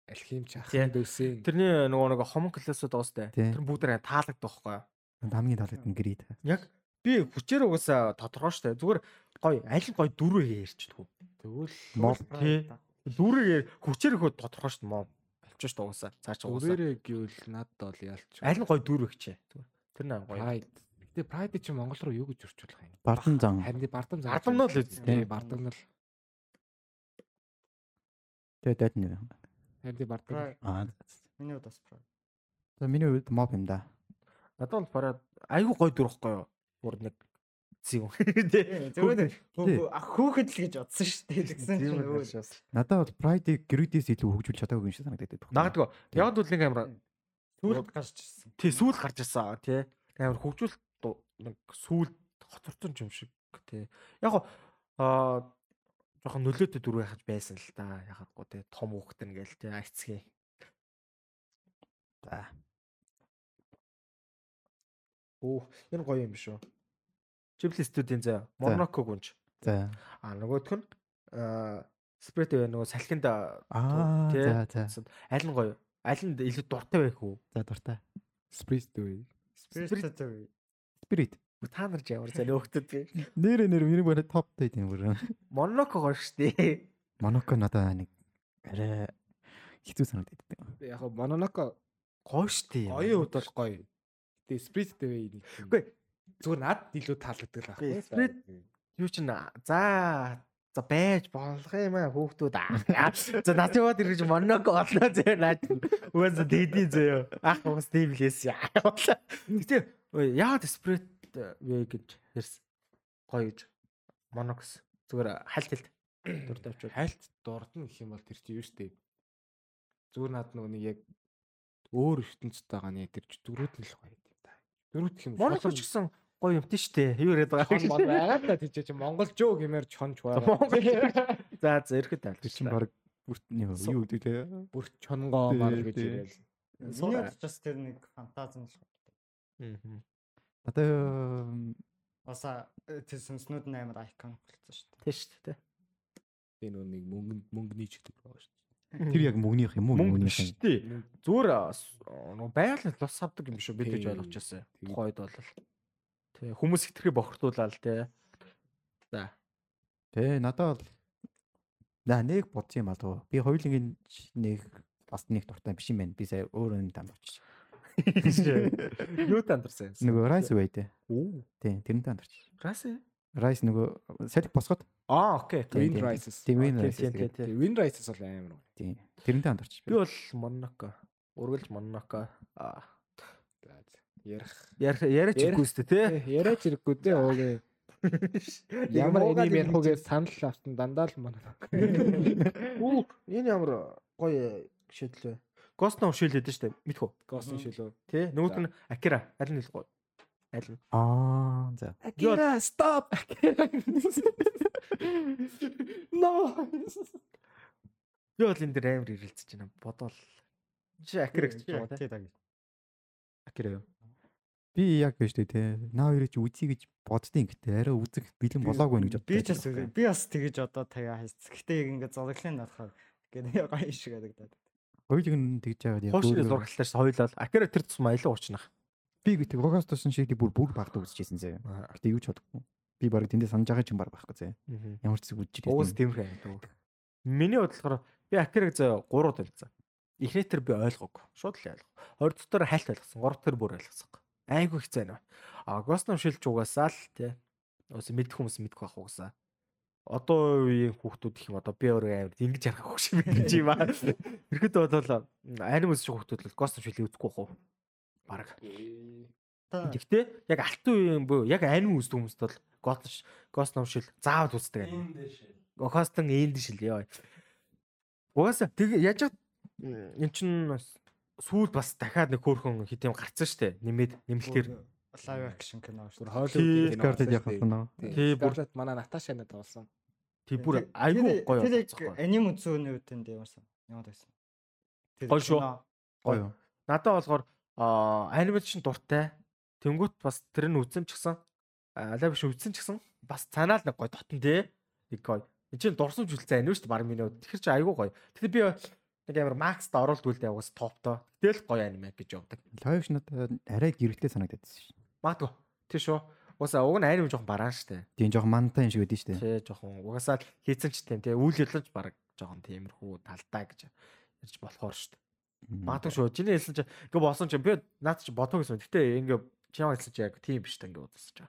алхимч ах Тий. дөөсөн. Тэрний нөгөө нэг хомон классууд. Тий. Тэр бүгд таалагддаг байхгүй юу? Хамгийн таалагдсан та. Яг би хүчээр угаасаа тодорхой штэ. Зүгээр гоё аль нь гоё дөрөв ярьчихдаг. Тэгвэл Mob Тий. Дөрөв хүчээр хөө тодорхой штэ моо. Болчих штэ угаасаа. Цааш угаасаа. Өөрөөрөө гэвэл надад бол ялч. Аль нь гоё дөрөв гэчээ. Тэр нэг. Pride. Гэтэ Pride чи Монгол руу юу гэж орчуулах юм? Бардам зан. Харин тий, бардам зам. Бардамнал үз. Тий, бардамнал. Тэгээд дайд нэр. Харин тий бардам. Аа. Миний хувьд бас прайд. За миний хувьд mob юм да. Надад бол бараад айгүй гоё дөрөхгүй юу? Бүр нэг. Тий. Зүгээр хөөхөд л гэж бодсон шүү дээ. Тэгсэн чинь өө. Надад бол Pride-ыг гэрүүдээс илүү хөгжүүлж чадаагүй юм шиг санагдаад байна. Нагадгүй. Яг бол нэг амар Сүүлд гарч ирсэн. тий сүүл гарч ирсэн тий. Амар хөгжүүлэлт нэг сүүл хоцорсон юм шиг тий. Яг аа жоохон нөлөөтэй дүр байхаж байсан л да. Ягаггүй тий том хүүхдэн гээл тий айцгийн. За. Оо энэ гоё юм биш үү? Ghibli студийн заа Mononoke гүнж. За. А нөгөөх нь аа спрейт бай нөгөө салхинд Аа тий. Аль нь гоё? Аль нь илүү дуртай байх уу? За дуртай. Spirit үү? Спирит төв. Та нар ч ямар зэ нөөхдөд би. Нэр нэр миний барай топ дайд юм бүр. Mononoke гоё штэ. Моноко надаа нэг арай хэцүү санагдаад байна. Яг го Mononoke Гоё штэ. гоё хувьд бол гоё. Гэтэ Spirit дээ нэг. Үгүй. Зүгээр над илүү таалагддаг л байхгүй. Spirit- Юу ч н за за байж болох юм аа хүүхдүүд аа. За над яваад ирж Mononoke олноо зөө наад. Үгүй дэдий зөө. Ах уус тийм лээс яа. Гэтэ яагаад сприт вэ гэж ярьсан. Гоё гэж. Monox зүгээр хальт хэлт. Дуртай очвол. хайлт дурдна гэх юм бол тэр чинь юу штэ. Зүгээр над нөгөө нэг яг өөр ертөнцид байгаа нэг тэр дөрүүд нь л гоё юм да. Дөрүүд гэх юм Monox ч гэсэн гоё юмтай штэ. Юу яриад байгаа хон мон байгаа та тийч чи монголжөө гэмээр чонч байгаа. За Тэр тайлбар чинь баг бүрт юу юу гэдэг те. Бүр чонгоо мар гэж ирээл. Миний ч бас тэр нэг фантазм л. Аа. Одоо Баса тэр сүнснүүд нь амар айкон болсон шүү дээ. Тэ штэ тэ. Би нөгөө нэг мөнгө мөнгөний ч гэдэг байгаа шүү тэр яг мөнгөнийх юм уу Мөнгө мөнгөнийх юм. штэ. Зүгээр нөгөө байгаль лус авдаг юм шүү бид гэж Тий. байсан. Тий. Тухайд бол. Тэ хүмүүс хитрхи бохирдуулаад тэ. За. Тэ надад бол наа нэг бодсон юм аа. Би хоёулынгийн нэг бас нэг дуртай биш юм байна. Би сая өөрөө нэг танд очиж. Юу тандарсан? Нөгөө Rice Way тэ. Оо. Тэ тэрнтэй танд очиж. Раси. Rice нөгөө салхи босгоод Аа, окей. Wind тий. Rises. тийм Win Окей, Rice. тий, тий, тэгээд. тий. Тэгээ Wind Rises бол амар гоё. Тийм. Тэрнтэй танд очиж. Би бол Monaco. Ургалж Monaco. Аа. Ярих. Яр яриач Ярих. ихгүй сте тий. Яриач ирэхгүй дээ өөгээ. Ямар энийг ярих үгээ санал авсан дандаа л манай. Оо, энэ ямар гоё шийдэл вэ? Ghost Now шийдэлээд штэ. Мэдхүү. Госны шилөө. Тий. Нөгөөд нь Akira. Аль нь гоё? Аль нь? Аа за. Акира stop. No. Би бол энэ дээр амар ирэлцэж байна. Бодвол. Чи Akira гэж байна тий. Тий таг. Akira юу? Би яг биш те. Наа хоёрыг чи үзье гэж боддیں۔ Гэтэ арай үзэх бэлэн болоогүй нэ гэж Би ч боддог. бас би бас тэгэж одоо таяа хайц. Гэтэ яг ингээд зураглын нарахаар гэдэг гоё шиг харагдаад. Хоёулыг нь тэгж жагаад яг Хоошны зургалтаас хоёлаа Akira тэр тусмаа илүү уучнах. би гэдэг Рогастусын шиг бүр бүр багтаа үзчихсэн заяа. Гэтэ юу ч бодохгүй. Би баг тэндээ санаж байгаа ч юм баг байхгүй зэ. Ямар ч зүг үжиж Уус тиймэрхүү дөө. Миний бодлохоор би Акирыг зөө 3 тавьсан. Эхний тэр би ойлгоогүй. Шууд л ойлгоо. Хоёр дахь тэр хальт ойлгосон. Гурав дахь бүр ойлгосон. Айгу их зайна. А Shell ч угаасаа л тий. Ус мэдэх хүмүүс мэдэх байх угаасаа. Одоо үеийн хүүхдүүд их юм одоо би өөрөө амар ингэж ярих хөш юм гэж юм аа. Ирэхэд бол анимус шиг хүүхдүүд л of Shell үзэхгүй уу? Бараг. Гэхдээ яг алтан үеийн буюу яг аним үздэг хүмүүст бол Ghost of Shell заавал үздэг аним. Гохостон энд шил ёо. Угаасаа тэг яаж эн чин сүүл бас дахиад нэг хөөрхөн хит юм гарцсан штэ. Нэмээд нэмэлтээр лайв акшн кино шүү. Явах нь. Тий, бүр- манай Наташа надад болсон. Тий бүр айгүй гоё Тэр аним үзүүний үед энэ ямарсан. Ямар байсан. Гоё шүү. Гоё. Надад болохоор анимашн дуртай. Тэнгүүт бас тэр нь үзсэн ч гэсэн алаа биш үзсэн ч гэсэн бас цаанаа л нэг гоё дотн тий. Нэг гоё. Энд чинь дурсамж үлцэн анив шүү дээ баг миний хувьд. Тэгэхээр чи айгүй гоё. Тэгэхээр би нэг амар макст оруулдаг үлдээ угаас топтой. Тэгэл гоё аниме гэж явдаг. Live надад арай гэрэлтэй санагдаад байсан шүү. Магадгүй. Тий шүү. Угаасаа уг нь аниме жоохон бараан дээ. Тийм жоохон мантай юм шиг байдэн дээ. Тий жоохон угаасаа хийцэн ч тийм тий үйл явдлаж баг жоохон тиймэрхүү талтай гэж ярьж болохоор дээ. Магадгүй шүү. Чиний хэлсэн чи ингээ болсон чи би наад чи бодоо гэсэн. Гэтэ ингээ чи ямар хэлсэн чи яг тийм биш та ингээ бодсон чи.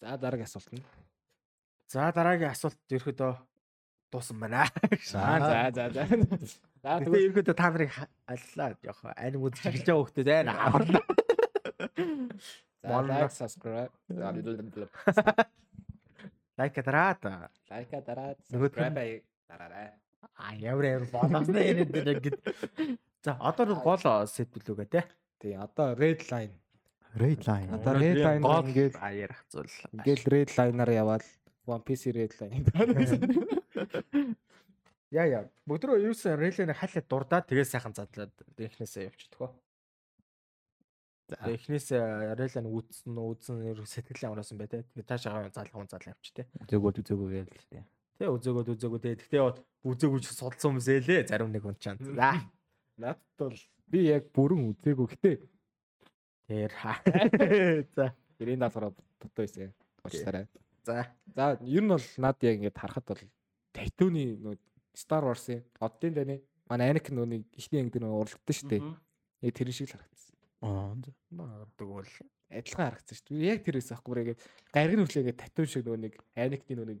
За дараагийн асуулт нь. За дараагийн асуулт ерөөдөө дуусан байна. За за за за. Тэгвэл ерөөдөө та нарыг аллаа яг аним үзэж эхэлж байгаа хөхтэй зэ ааварлаа. За like subscribe. Лайк дараад. Лайка дараад subscribe дараарай. А ямар ямар болоосны яриад ингээд. За одоо нэг гол сэтгүүлүүгээ те. Тий одоо red line. Red line. Одоо red line ингээд аяарах зүйл. ингээд red line-аар яваад One Piece red line. Яа яа. Бүгдрөө юусэн релэний хайлт дурдаад тэгээ сайхан задлаад эхнээсээ явчихдаг хөө. За эхнээсээ релэн үүсэн үүсэн ер сэтгэлийн амраас юм бай тээ. Тэгээ таашаага залхуун зал явчих тээ. Зөөгөөд зөөгөө гээл л дээ. Тэ үзөөгөөд үзөөгөө тээ. Гэтээ яваад үзөөгүй ч судалсан хүмүүс ээлээ зарим нэг хүн чанд. За. Надад бол би яг бүрэн үзээгүй. Гэтэ Тэр хаа. За. Ирийн даалгараа дутуу байсан. Уучлаарай. За. За ер нь бол над яг ингээд харахад бол Татуны нөө Star Wars-ийн оддын даны манай Anakin нөөний ихний анги дээр уралдсан шүү дээ. Яг тэр шиг л харагдсан. Аа. Бол Адилхан харагдсан шүү дээ. Яг тэрээс ахгүй бүр яг гариг нүрлээгээ татуу шиг нөө нэг Anakin нөө нэг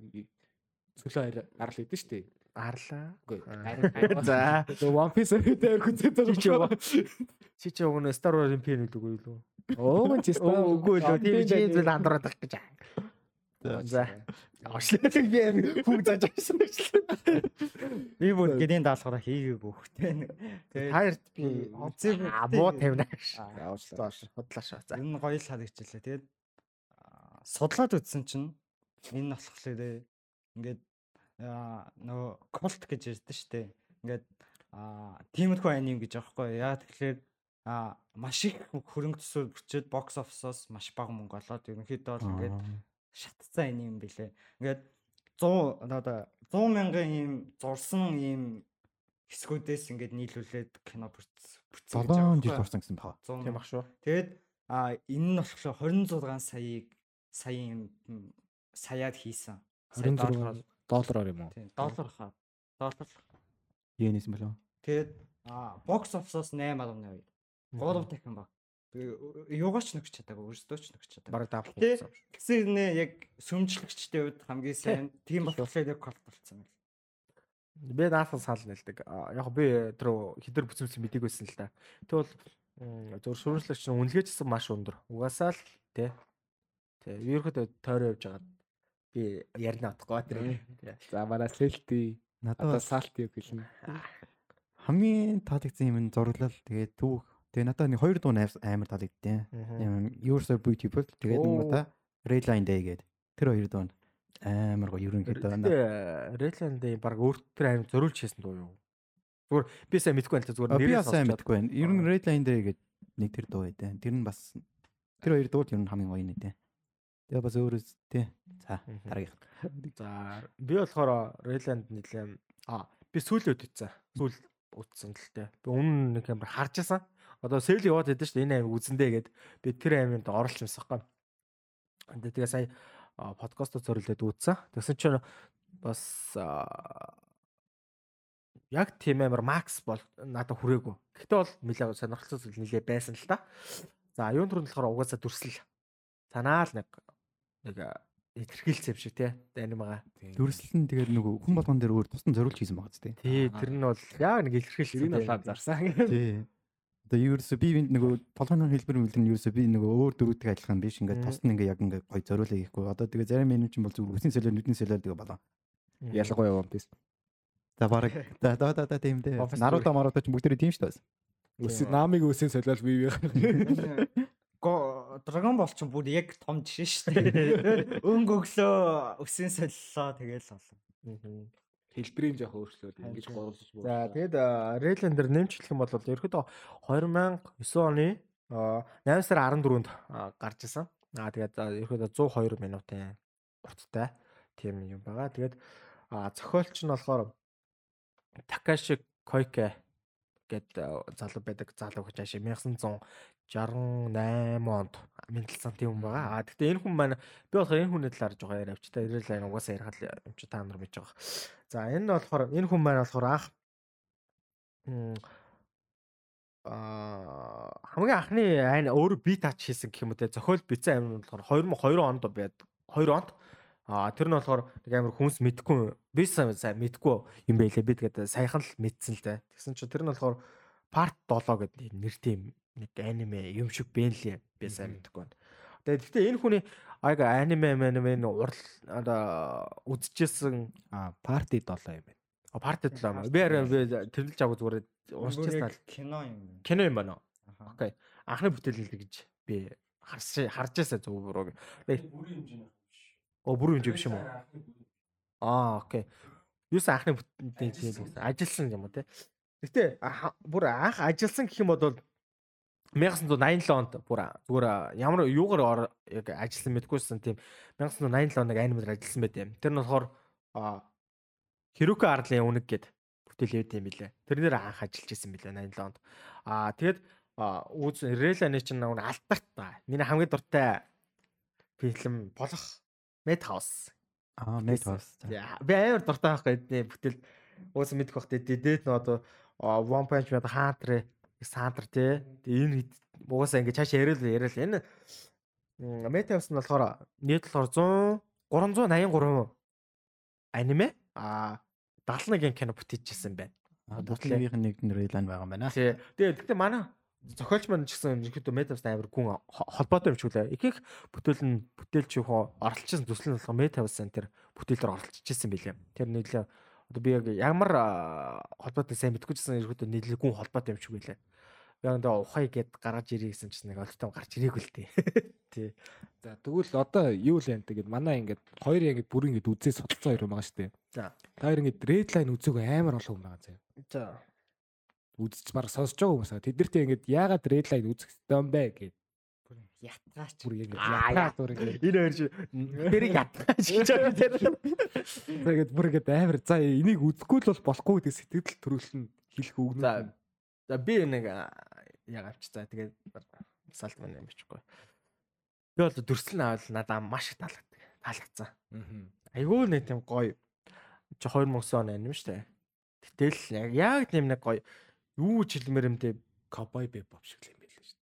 цөлөө арал идэв шүү дээ. арлаа. Үгүй. За. One Piece дээр хүзээ Чи чи. Чи нь Star Wars-ийн пен үлгүй юу? Оо Wars- Үгүй л тийм Оддын зүйл байх гэж. За. Ашлаа би хүн зааж авсан гэж. Би бүр гэрийн даалгавраа хийгээгүй хөхтэй. Тэгээд Таарт би аа муу тавина гэж. За уучлаа. Зоош худлаашаа. За. нь гоё л харагчлаа. Тэгээд аа, судлаад үзсэн чинь энэ болохоор ингээд нөгөө култ гэж ярьдэн штэ. Ингээд тиймэрхүү аним гэж аахгүй яа тэгэхээр аа маш их хөрөнгө төсөв бичээд бокс офисоос маш бага мөнгө олоод ерөнхийдөө бол ингээд шатцсан аним юм билэ. Ингээд 100 одоо 100 мянган ийм зурсан ийм хэсгүүдээс ингээд нийлүүлээд кино бүтц- бүтсэн 7 жил турсан гэсэн баа. Тийм ах шүү. Тэгээд а энэ нь болохоор 26 саяыг саяын м, саяад хийсэн. Сая 26 доллараар- юм уу? Тийм, доллар хаа. Доллар. Йенэс болоо. Тэгээд а бокс офисоос 8.2. 3 дахин баг. Юугаач нөхч чадаагүй, өөрсдөө ч нөхч чадаагүй. Бараг даах Тэ? болсон. Гэсэн нэ яг сүмжлэгчтэй үед хамгийн сайн тийм болохоор яг колт болсон юм. Би наасан саал нэлдэг. Яг би тэр хідэр бүцэмсэн мэдээг байсан л да. Тэгвэл зөв шүүмжлэгч нь үнэлгээчсэн маш өндөр. Угаасаа л тий. Тий. Ерөөхдөө тойроо явж байгаад би ярина утгагүй тэр. За манай Селти Надад Салти хэлнэ. хамгийн таалагдсан юм нь зураглал тэгээд түүх. Тэгээ надад нэг хоёр дуу амар таалагдтiin. Юм You're so beautiful тэгээд нэг Оо. удаа Red Line Day гэдэг. Тэр хоёр дуу амар гоё ерөнхийдөө на- Тэгээ Redland баг өөрт тэр аим зориулж хийсэн дуу юу? Зүгээр би сайн мэдгүй байл та А, зүгээр би нэрээ сайн мэдгүй байна. Ер нь Red Line Day гэдэг нэг тэр дуу байдаа. Тэр нь бас тэр хоёр дуу л ер нь хамгийн гоё нэ. Тэгээ бас өөрөө тий. За Мгм. дараагийнх. За би болохоор Redland нэлээ а би сүүлд үтцсэн. Сүүл үтсэн л тээ. Би өмнө нэг амар харж байсан. Одоо сэл яваад байдсан шүү дээ. Энэ аим үзэндээ гээд би тэр аймд оролцсон байхгүй. Тэгээ сая подкастоо зориулээд үзсэн. Тэгсэн чинь бас яг тийм амар макс бол надад хүрээгүй. Гэхдээ бол нэлээ сонирхолтой зүйл нэлээ байсан л та. За юун төрөнд болохоор угаасаа дүрслэл. Санаа л нэг нэг илэрхийлсэн юм шиг тий анимага. Дүрслэл нь тэгээд нөгөө хүн болгон дээр өөр тусдан зориулж хийсэн байгаа зү тий. Тий тэр нь бол яг нэг илэрхийлсэн юм болоо зарсан. Тий. Одоо ерөөсө би нөгөө толгойн хэлбэр мэлэр нь ерөөсө би нөгөө өөр дөрүүдтэй адилхан биш ингээд тус нь ингээ яг ингээ гой зориулаа хийхгүй. Одоо тэгээ зарим меню чинь бол зүгээр үсний солио нүдний солио тэгээ болоо. Ялангуяа One Piece. За баг да да да да тийм дээ. Наруто Маруто ч бүгд тийм шүү дээ. Үс намыг үсийн солиол бие бие. Го Dragon Ball ч бүр яг том жишээ шүү дээ. Өнгө өглөө өсийн солилоо тэгэл болно хэлбэрийн жоох өөрчлөлт ингэж гурлаж байна. За тэгээд дээр нэмчлэх юм бол ерөөдөө 2009 оны 8 сар 14-нд гарч исэн. Аа тэгээд ерөөдөө 102 минутын урттай тийм юм байгаа. Тэгээд зохиолч нь болохоор Такаши Койке гэд залуу байдаг залуу гэж ашиг 1968 онд мэдлсэн тийм хүн байгаа. А гэхдээ энэ хүн маань би болохоор энэ хүний талаар жоохон яриа авч та ирэл айн угаасаа ярихад юм чи та нар мэдж байгаа. За энэ болохоор энэ хүн маань болохоор анх аа хамгийн анхны айн өөр би тач хийсэн гэх юм уу те зохиол бицэн амин болохоор 2002 онд байд 2 онд А тэр нь болохоор нэг амар хүмүүс мэдгүй би сайн мэдгүй юм байлээ би тэгээд саяхан л мэдсэн л дээ. Тэгсэн чинь тэр нь болохоор part 7 гэдэг нэр тийм нэг аниме юм шиг бэ лээ. Би сайн мэдгүй байна. Тэгээд гэхдээ энэ хүний аяг аниме аниме урал үзчихсэн party 7 юм байна. А party 7 юм. Би арай тэрэлж авах зүгээр уншчихсан л кино юм. Кино юм байна. Окей. Анхны бүтээл л гэж би харж харж байсан зөв буруу. Бүрийн хэмжээний Оо бүрэн хэмжээ биш юм уу? Аа, окей. Юус анхны бүтэнтэй чинь ажилласан юм уу те. Гэтэ бүр анх ажилласан гэх юм бол 1987 онд бүр зүгээр ямар юугаар яг ажилласан мэдгүйсэн тийм 1987 оног анимер ажилласан байт юм. Тэр нь болохоор Хирука Арлын үнэг гэд бүтээл явд юм билэ. Тэрнээр анх ажиллаж исэн билэ 87 онд. Аа тэгэд үүс Релани чинь нэг алдарт та. Миний хамгийн дуртай фильм болох Mad House. Аа, Mad House. Би амар дуртай байхгүй эдний бүтэл уус мэдэх бах дээ. Дээд нь одоо One Punch Man Hunter Сантер тий. Энэ угаасаа ингэ цааш яриад яриад энэ Mad House нь болохоор нийт болохоор 100 383 аниме а 71 кино бүтээжсэн байна. А бүтлэгийнх нь нэг нэрэлэн байгаа юм байна. Тий. Тэгээ гэхдээ манай зохиолч маань ч гэсэн ерөнхийдөө метавс амар гүн холбоотой юм шиг үлээ. Их их бүтээл нь бүтээлч юу оролцсон төсөл нь болохоор метавс энэ тэр бүтээл дээр оролцчихсэн билээ. Тэр нийлээ одоо би яг ямар холбоотой сайн мэдгүй чсэн ерөнхийдөө нийлээ гүн холбоотой юм шиг үлээ. Яг энэ ухай гэд гаргаж ирээ гэсэн чинь нэг олдтой гарч ирээгүй л. Тий. За тэгвэл одоо юу л юм тэгээд манай ингээд хоёр яг бүр ингээд үзээ судалсан хоёр байгаа шүү дээ. За. Та хоёр ингээд редлайн үзээг амар олон хүн байгаа заяа. За үзэж баг сонсож байгаа хүмүүс тэд нарт ингээд яагаад редлайн үзэх ёстой юм бэ? гэд. Ятгаач. Бүр ингээд ятгаа бүр ингээд энэ хоёр тэр ятгаач гэж байгаа. Тэр тэгээд бүр ингээд амар за энийг үзэхгүй л бол болохгүй гэдэг сэтгэл төрүүлэн хэлэх үгнүүд за за би нэг яг авч за тэгээд салт маань юм бичихгүй би бол дүрслэн авал надаа маш их таалагддаг. Таалагдсан. Айгүй нэг тийм гоё чи 2009 он аним штэ Гэтэл яг яг тийм нэг гоё юу ч хэлмээр юм те cowboy bebop шиг юм байл шүү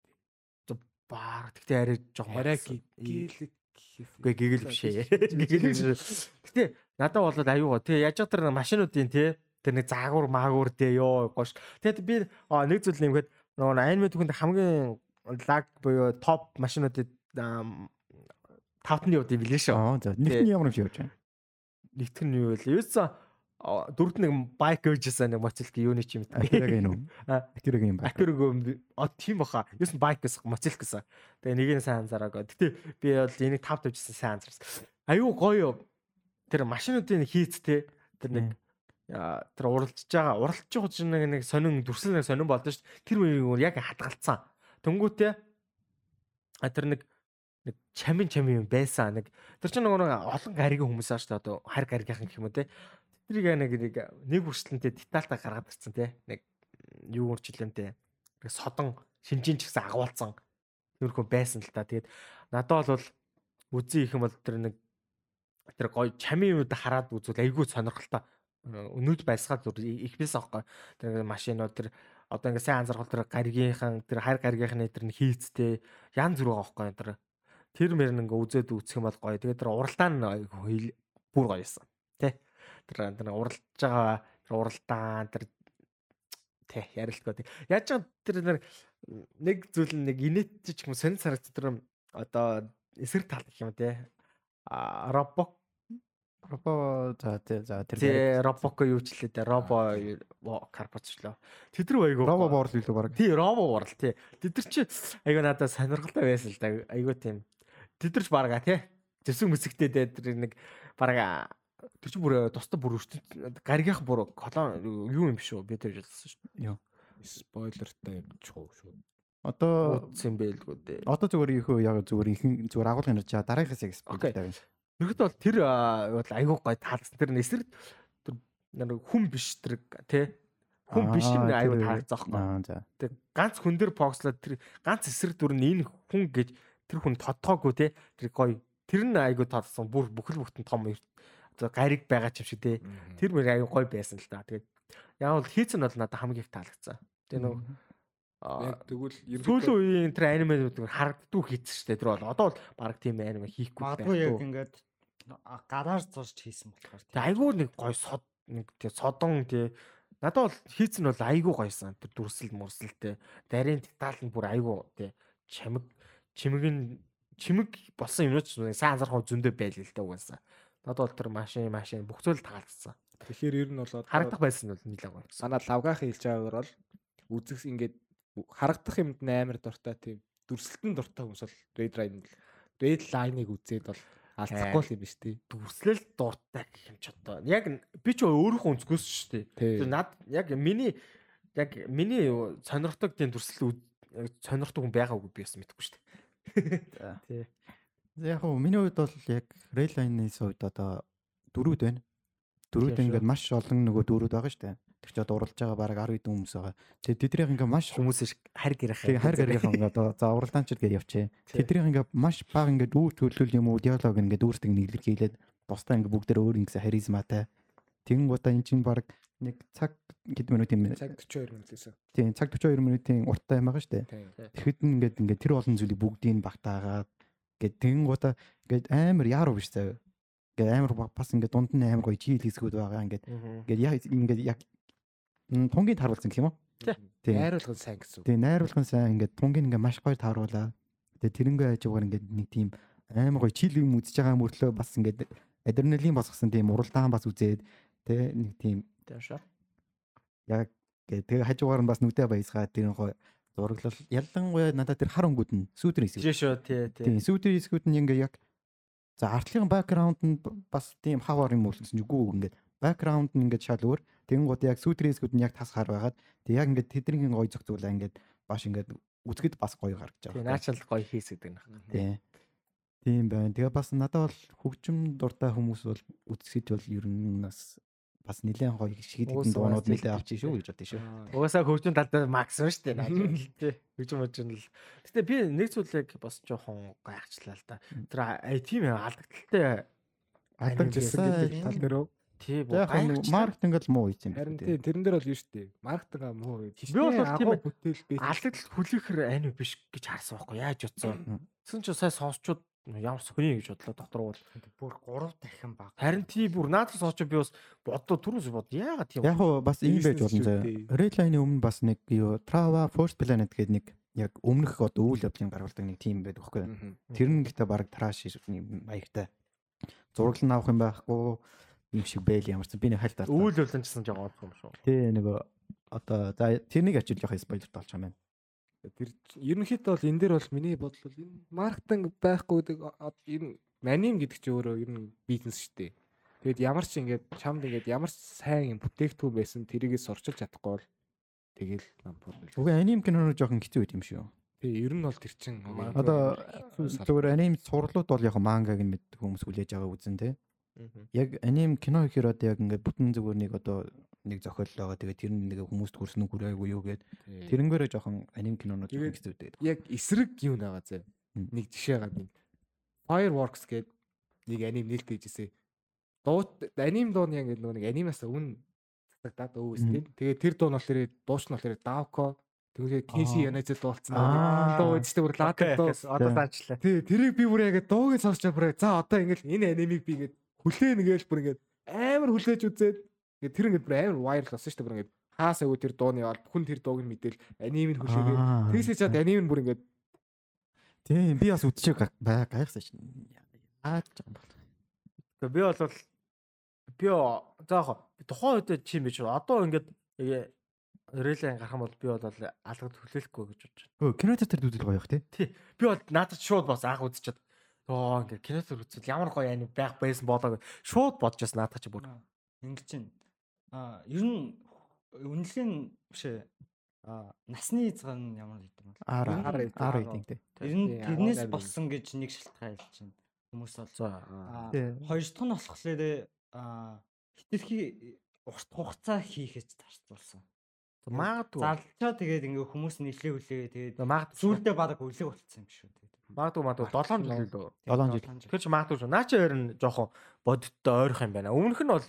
дээ. Баар тэгтээ арай жоохон арай гэгэл Үгүй гэгэл биш ээ. Гэгэл биш. Гэтэ надад бол аюугаа тэгээ яаж тэр машинуудын те тэр нэг заагуур маагуур те ёо гош. Тэгээд би нэг зүйл нэмэхэд нөгөө аниме түүхэнд хамгийн лаг буюу топ машинуудад тавтны явд юм билээ шүү. За нь ямар юм шиг явж байна. Нэгт нь юу вэ? Юусан дөрөвд нэг байк гэжсэн нэг моцилк юуны ч юм бэ? Акираг үү? Акираг юм байна. Акираг юм. А тийм баха. Юус байк гэсэн моцилк гэсэн. Тэгээ нэг нь сайн анзаараагаа. Гэтэ би бол энийг тав тавьжсэн сайн анзаарсан. Аюу гоё. Тэр машинуудын хийцтэй тэр нэг тэр уралдж байгаа уралдж байгаа чинь нэг сонин дүрсэл нэг сонин болдоо шүү. Тэр үеийг яг хадгалцсан. Тэнгүүтээ тэр нэг нэг чамин чамин юм байсан. Нэг тэр чинь нөгөө олон гаригийн хүмүүс аа шүү дээ. Одоо хар гаригийнхан гэх юм уу те. Тэрийг нэг нэг нэг хүрслэнтэй детальтай гаргаад ирсэн те. Нэг юу үрчлэмтэй. Нэг содон шинжин ч гэсэн агуулсан. Тэрхүү байсан л та. Тэгээд надад бол үзий их юм бол тэр нэг тэр гоё чамийн үед хараад үзвэл айгүй сонирхолтой өнөөд байсгаад зүр их бис аахгүй тэр машинууд тэр одоо ингээ сайн анзаархал тэр гаргийнхан тэр хайр гаргийнхны тэр хийцтэй бүр байгаа аахгүй тэр тэр мөр ингээ үзээд үүсэх юм бол гоё тэгээд тэр уралдаан бүр гоё юмсан тий тэр тэр уралдаж байгаа тэр уралдаан тэр тий ярилцгаа тий яаж ч тэр нэг зүйл нэг инээдчих юм сонир санагт тэр одоо эсрэг тал гэх юм тий а робок Робо за тий за тэр тий робоко юу ч лээ дээ робо карпочлоо тэд нар айгу робо борл илүү баг тий робо борл тий. Тэд нар чи айгу надад сонирхолтой байсан л да айгу тийм. Тэд нар ч барга тий. Зэвсэг мэсэгтэй дээ тэр нэг барга тэр чи бүр тусдаа бүр ертөнд гаргийнх бүр колон юу юм биш үү би тэр хэлсэн шүү дээ юу спойлертай юм чуу шүү Одоо утсан байлгүй дээ. Одоо зүгээр их яг зүгээр их зүгээр агуулгын ярьж байгаа дараагаас яг спойлертай байна. Ерхэд бол тэр айгүй гой таалсан. Тэр нэсэр тэр хүн биш тэр тий хүн биш юм айгүй таалцсан байхгүй. Тэг ганц хүн дээр фокслоод тэр ганц эсрэг дүр нь энэ хүн гэж тэр хүн тодтоогүй тий тэр гой тэр нь айгүй таалсан. Бүр бүхэл бүгтэн том гариг байгаа ч юм шиг тий. Тэр мөр айгүй гой байсан л да. Тэгээд яг бол хийцэн бол надад хамгийн их таалагдсан. Тэгээ нөгөө Яг тэгвэл сүүлийн үеийн тэр анимеуд харагддгүй хийсэн шүү дээ. Тэр бол одоо бол баг тийм аниме хийхгүй байх. Магадгүй яг ингээд гараар зурж хийсэн болохоор. Тэг айгүй нэг гой сод нэг тий содон тий надад бол хийцэн бол айгүй гойсан. Тэр дүрсэл мурсэлтэй. Дарийн деталь нь бүр айгүй тий чамиг чимэг нь чимэг болсон юмнууд сайн анзаарах зөндөө байл л да угаасаа. Надад бол тэр машин машин бүх зүйл таалцсан. Тэгэхээр ер нь бол харагдах байсан нь нэлээд гоё. Манай лавгаах хэлж байгаагаар бол үзэгс ингээд харагдах юмд амар дуртай тийм дүрслэлтэн дуртай хүмүүс бол Red Line Red Line-ыг үзээд бол алдахгүй юм биш тий. Дүрслэл дуртай гэх юм ч одоо яг би ч өөрийнхөө өнцгөөс шүү дээ. Над яг миний яг миний сонирхдаг тийм дүрслэл сонирхдаг хүн байгаагүй би бас мэдэхгүй шүү дээ. Тий. Яг хөө миний хувьд бол яг Red Line-ийн хувьд одоо дөрүүд байна. Дөрүүд ингээд маш олон нөгөө дөрүүд байгаа шүү дээ. Тэр чи одоо уралж байгаа бараг 10 хэдэн хүмүүс байгаа. Тэгээ тэднийх ингээ маш хүмүүс харь гэрэх. Тэгээ харь гэрэх ингээ одоо за уралдаан ч гэж явчээ. Тэднийх ингээ маш бага ингээ дүү төлөөл юм уу диалог ингээ дүүртэг нэглэж хийлээд бусдаа ингээ бүгдээр өөр ингээ харизматай. Тэгэн гутаа эн чинь бараг нэг цаг хэд минут юм цаг 42 минут гэсэн. Тийм цаг 42 минутын урттай юм байгаа шүү дээ. Тэгэхэд ингээд ингээ тэр олон зүйлийг бүгдийг багтаагаад гэд тэгэн гутаа ингээд амар яаруу биш заяа. Ингээд амар бас ингээд дунд нь амар гоё чийл хэсгүүд байгаа ингээд ингээд яг ингээд яг тунгийн тааруулсан гэх юм уу? Тийм. Найруулгын сайн гэсэн. Тийм, найруулгын сайн ингээд тунгийн ингээд маш гоё тааруулаа. Тэгээ тэрнгээ хажуугаар ингээд нэг тийм амар гоё чил юм үзэж байгаа мөрлөө бас ингээд адреналин босгосон тийм уралдаан бас үзээд тэ нэг тийм таашаа. Яг тэгээ хажуугаар нь бас нүдэ баясгаад тэр гоё зураглал ялангуяа надад тэр хар өнгүүд нь сүүдэр хэсэг. Тийм шүү тий тий. Тийм сүүдэр хэсгүүд нь ингээ яг за артлын бэкграунд нь бас тийм хавар юм үйлсэн чинь үгүй ингээд бэкграунд нь ингээд шал өөр Тэнгууд яг сүүтрээсгүүд нь яг тас хар байгаад тэг яг ингээд тэдний гоё зохицуулаа ингээд баш ингээд үзэхэд бас гоё гарч байгаа. Тийм наачаал гоё хийс гэдэг нь. Тийм. Тийм байна. Тэгээ бас надад бол хөгжим дуртай хүмүүс бол үзэхэд бол ер нь бас бас нэлээд гоё шиг хэдэн дуунууд нэлээд авчих шүү гэж бодсон шүү. Угаасаа хөгжим талдаа максимум шүү дээ. Наачаал тий. Хөгжим хөгжим л. Гэтэ би нэг зүйлийг бас жоохон гайхчлаа л да. Тэр тийм алдагдaltaй алдагдсан гэдэг тал дээр Тий, маркетинг л муу хийсэн юм. Харин тий, тэрэн дээр бол юу штэ. Маркетинг муу. Би бол тийм бүтээл биш. Алдагдал хүлээхэр ани биш гэж харсан байхгүй яаж утсан. Тэгсэн чинь сая сонсчууд ямар сони гэж бодлоо дотор бол бүр 3 дахин баг. Харин тий бүр наадас сонсч би бас бодлоо түрүүс бод яагаад тийм. Яг уу бас ийм байж болно заяа. Redline-ийн өмнө бас нэг юу Trava First Planet гэдэг нэг яг өмнөх одоо үйл явдлын гаргалдаг нэг тим байдаг байхгүй. Тэр нь гэхдээ баг траш маягтай. Зураглал нь авах юм байхгүй юм шиг байл ямарсан би нэг хальт авсан. Үйл явдлын гэсэн жоо орох юм шүү. Тий нөгөө одоо за тэрнийг ачиж явах болж байгаа юм байна. Тэр ерөнхийдөө бол энэ дээр бол миний бодлол энэ маркетинг байхгүй гэдэг энэ маним гэдэг чинь өөрөө ер нь бизнес шүү дээ. Тэгэд ямар ч ингээд чамд ингээд ямар ч сайн юм бүтээгдэхүүн байсан тэрийгээ сурчилж чадахгүй бол тэгэл. Үгүй аним киноноо жоохон хэцүү байт юм шүү. Тий, ер нь бол тэр чин одоо зүгээр аним сурлууд бол яг мангаг нь мэд хүмүүс хүлээж байгаа үзэн тий. Яг аним кино гэхээр одоо яг ингээд бүтэн зүгээр нэг одоо нэг зохиол байгаа. Тэгээ тэр нэг хүмүүст хүрсэн үг айгүй юу гээд тэрнгээрээ жоохон аним кинонууд жоохон хэцүү байдаг. Яг эсрэг юу нэгаа зэ. Нэг жишээ гад нэг Fireworks гэдэг нэг аним нээлт хийжсэн. Дуу аним дуу нь яг нэг анимаас өмнө цацагдаад өөс тийм. Тэгээ тэр дуу нь болохоор дууч нь болохоор Davko тэгээ Kenshi Yanazэ дуулсан дуу үстэй бүр лаад дуу Одоо саачлаа. тий тэрийг би бүр яг дуугийн сонсож бүр за одоо ингээл энэ анимыг би ингээд хүлээн гээл бүр ингээд амар хүлээж үзээд ингээд тэр ингээд бүр амар вайрал болсон шүү дээ бүр ингээд хаас аягүй тэр дууны бол хүн тэр дууг нь мэдээл аним нь хүлээгээд тэгсээ чад аним нь бүр ингээд Тийм би бас үдчихэг бай гайхсан шин. Яаж ч юм бол. Тэгээ би бол би заах тухайн үед чим бич одоо ингээд релэн гарах юм бол би бол алгад хүлээлэхгүй гэж бодож байна. Өө кино театр үзэл гоё их тий. Тий. Би бол наадад шууд бас анх үзчихээд оо ингээд кино театр үзэл ямар гоё аним байх байсан болоо шууд бодож бас наадах чи бүр. Ингэж байна. А ер нь үнэлгийн биш ээ. А насны зган ямар гэдэг юм нь- ар ар рейтинг тий. Ер нь тэрнээс болсон гэж нэг шалтгаан хэлж байна. Хүмүүс бол За. А, Тий. хоёр дахь нь болохоор а хитрхи урт хугацаа хийхэж зарцуулсан. Магадгүй. Залчаа тэгээд ингээ хүмүүс нийлээ хүлээгээ тэгээд Магадгүй. сүүлдээ бараг өлег болцсон юм шүү. Магадгүй магадгүй 7 жил лөө. Долоон жил. Тэр чи магадгүй шүү. Наа чи хоёр нь жоохон бодиттой ойрох юм байна. Өмнөх нь бол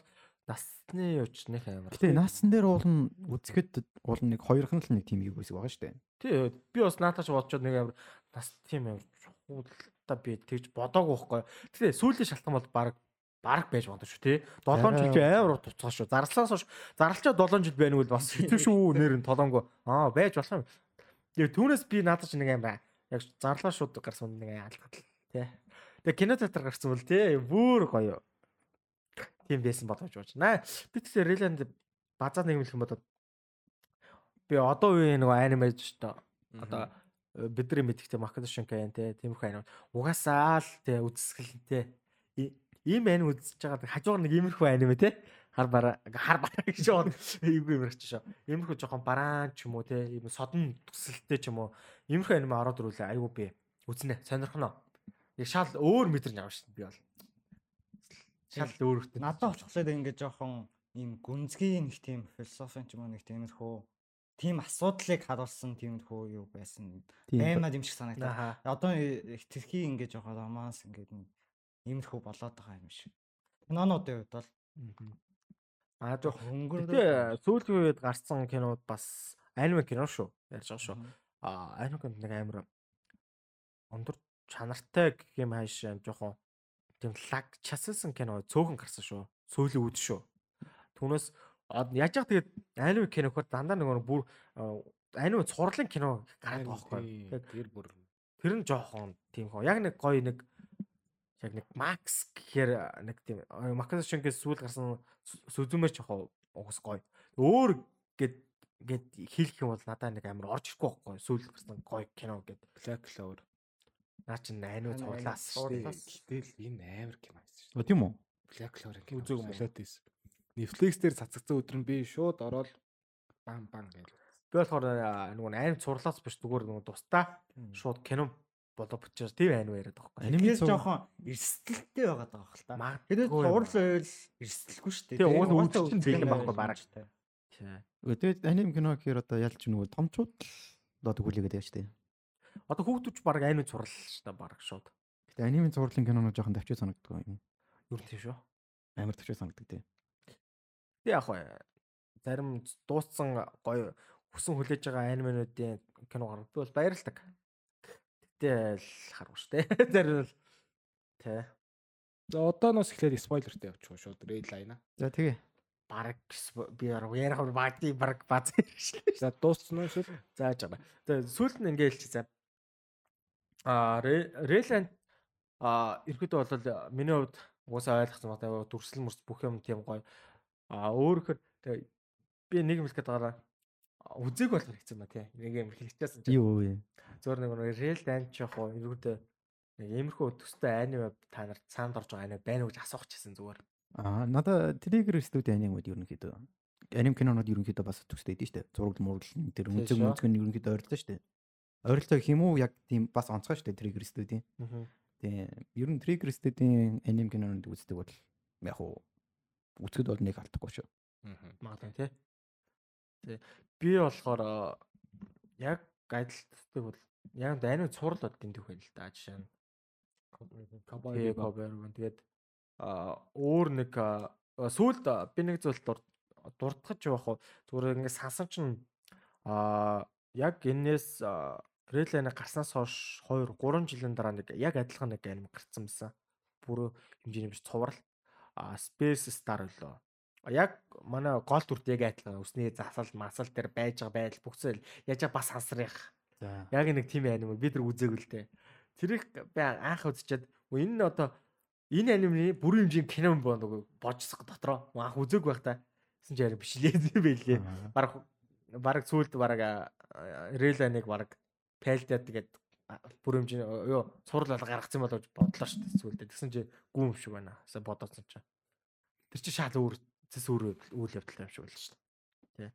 насны өвчнөх амар. Гэтэ наасан дээр уул нь үзэхэд уул нь нэг хоёрхан л нэг тим хийх байсан байгаа шүү дээ. Тий, би бас наатаач бодчоод нэг амар нас тийм амар чухалта би тэгж бодоогүй байхгүй. Тэгээ сүүлийн шалтгаан бол баг баг байж бодож шүү тий. 7 жил чи амар урт туцгаа шүү. Зарлалаас хойш зарлалчаа 7 жил байна үл бас хэцүү шүү нэр нь толонго. Аа байж болох юм. Тэгээ түүнээс би наатаач нэг амар яг зарлаа шууд гарсан нэг алгад л тий. Тэгээ кино театр гарсан бол тий бүр гоё. Тийм байсан бодож бооч. Наа би тэгэхээр Реланд базаа нэгмлэх юм бодоод би одоо үеийн нэг аниме шүү дээ. Одоо бидний мэддэг тийм Макдошинкэн те тиймэрхүү анime угаасаа л те үзэсгэлэнтэй И- ийм анime үзэж байгаа хажуугаар нэг иймэрхүү аниме те хар бараа хар бараа гэж бод иймэрхүү юмрч шоо иймэрхүү жоохон бараан ч юм уу те ийм содон төсөлттэй ч юм уу. Иймэрхүү аниме ороод ирүүлээ айгу би үзнэ сонирхно яг шал өөр мэдрэмж авах шин би бол. Шал өөр хөтөн Надад очихлоо ингээ жоохон ийм гүнзгий нэг тийм философи ч юм уу нэг тиймэрхүү тийм асуудлыг харуулсан тиймэрхүү юу байсан. Баймад юм шиг санагдаа. Одоо хитрхи ингээ жоохон романс ингээ иймэрхүү болоод байгаа юм шиг. Кинонуудын хувьд бол аа жоох хөнгөр Гэтэ сүүлийн үед гарсан кинод бас аниме кино шүү ярьж байгаа шүү. А аниме кинод нэг амар өндөр чанартай гэх юм хайш жоохон тийм лаг чассан кино цөөхөн гарсан шүү. Сүүлийн үед шүү. Түүнээс яаж яах тэгээд аниме кинохоор дандаа нэг бүр аниме цувралын кино гараад байгаа байхгүй. Яг тэр бүр Тэр нь жоохон тийм хоо. Яг нэг гоё нэг яг нэг Макс гэхээр нэг тийм Макс Шинкээс сүүл гарсан Сүзүмэр жоохон угс гоё. Өөр гэд гэд хэлэх юм бол надаа нэг амар орж ирэхгүй байхгүй. Сүүл гарсан гоё кино гэд. Black Clover. Наа чи аниме цуурлаас шүү дээ. Гэтэл энэ амар кино байсан шүү. Тийм үү? Black Clover кино. Үзээгүй юм уу? Netflix дээр цацагцсан өдөр нь би шууд ороод бам бам гээл. Би болохоор нөгөө аниме цуурлаас биш зүгээр нөгөө тустаа шууд кино болоо бичиж тийм аниме яриад байгаа байхгүй. Анимээс жоохон эрсдэлтэй байгаад байгаа хэл та. Тэгээд байна. байвал эрсдэлгүй шүү дээ. Тэгээ, уул угаасаа үзэгч нь үзэх бэлэн байхгүй бараг. Тэгээд аним кино гэхээр одоо ялч нөгөө томчууд л одоо байгаа шүү дээ. Одоо хүүхдүүч баг аниме цуврал шүү дээ баг шууд. Гэтэ анимын зурлын кинонууд жоохон давчиж санагддаг юм. Юу тийм шүү. Амар давчиж санагддаг тий. Тэг яг бай. Зарим дууссан гоё хүсэн хүлээж байгаа анименуудын кино гарна. Би бол баярлалдаг. Тэгтэл харав штэ. Зарим бол тэ За одооноос эхлээд спойлертэй явчих шууд line. За тэгээ. баг би ярах багти баг бац ирсэн. За дууссан уу шил? Зааж байгаа. Тэгээ сүүлд нь ингээ хэлчих за. А Реланд а ерөөдөө бол миний хувьд уусаа ойлгосон байна. Дүрслэл мөрс бүх юм тийм гоё. А өөрөөр би нэг юм хэлэх гээд байгаа. Үзег болох хэцүү маа тий. Нэг юм хэлчихсэн чинь. Юу вэ? Зөөр нэг нэг реал дан ч яг хоо ерөөдөө нэг иймэрхүү төстэй аниме та нарт цаанд орж байгаа аниме байна уу гэж асуух гэсэн зүгээр. Аа надаа Trigger студийн анимууд ерөнхийдөө аним кинонууд ерөнхийдөө бас төстэй дээ дээ. Зураг мурал үнцэг шүү. үнцэг нь ерөнхийдөө. Ойрлоо гэх юм уу яг тийм бас онцгой дээ Trigger студийн. Аа. Тийм ер нь Trigger студийн аним кинонууд үздэг бол яг уу үзэхэд бол нэг алдахгүй шүү. Магадгүй тий. Тий. Би болохоор яг адилтдаг бол яг аниме цуврал бол дэндүү хэл л да жишээ нь. Тэгээ Коберван тэгээд а өөр нэг а, би нэг зүйл дур- дуртахж явах уу зүгээр ингээд сансан чинь а яг энэс Релэна гарснаас хойш 2 3 жилийн дараа нэг яг адилхан нэг аним гарцсан байсан. Бүр хэмжээний биш цуврал а Space Star лөө. Яг манай гол дүрт яг адилхан өсний засал масал дээр байж байгаа байдал бүгцэл яаж бас сансрах. За. Яг нэг тийм аним бид нар үзээгүй л дээ. Тэрийг би анх үзчихэд "Өө, энэ нь одоо энэ анимны бүрэн хэмжээний кино уу божсох дотроо анх үзээгүй байх та. Гэсэн чи яриг биш лээ байлээ. Бараг бараг сүулт бараг реланыг бараг пайлдаад тэгээд бүр хэмжээ юу сурал бол гаргацсан болоо гэж бодлоо шүү дээ сүулдэ. Тэгсэн чи гүм шиг байна. Гэсэн бодоодсон чи. Тэр чи шал өөр зэс өөр үйл явдал юм шиг байлаа шүү дээ.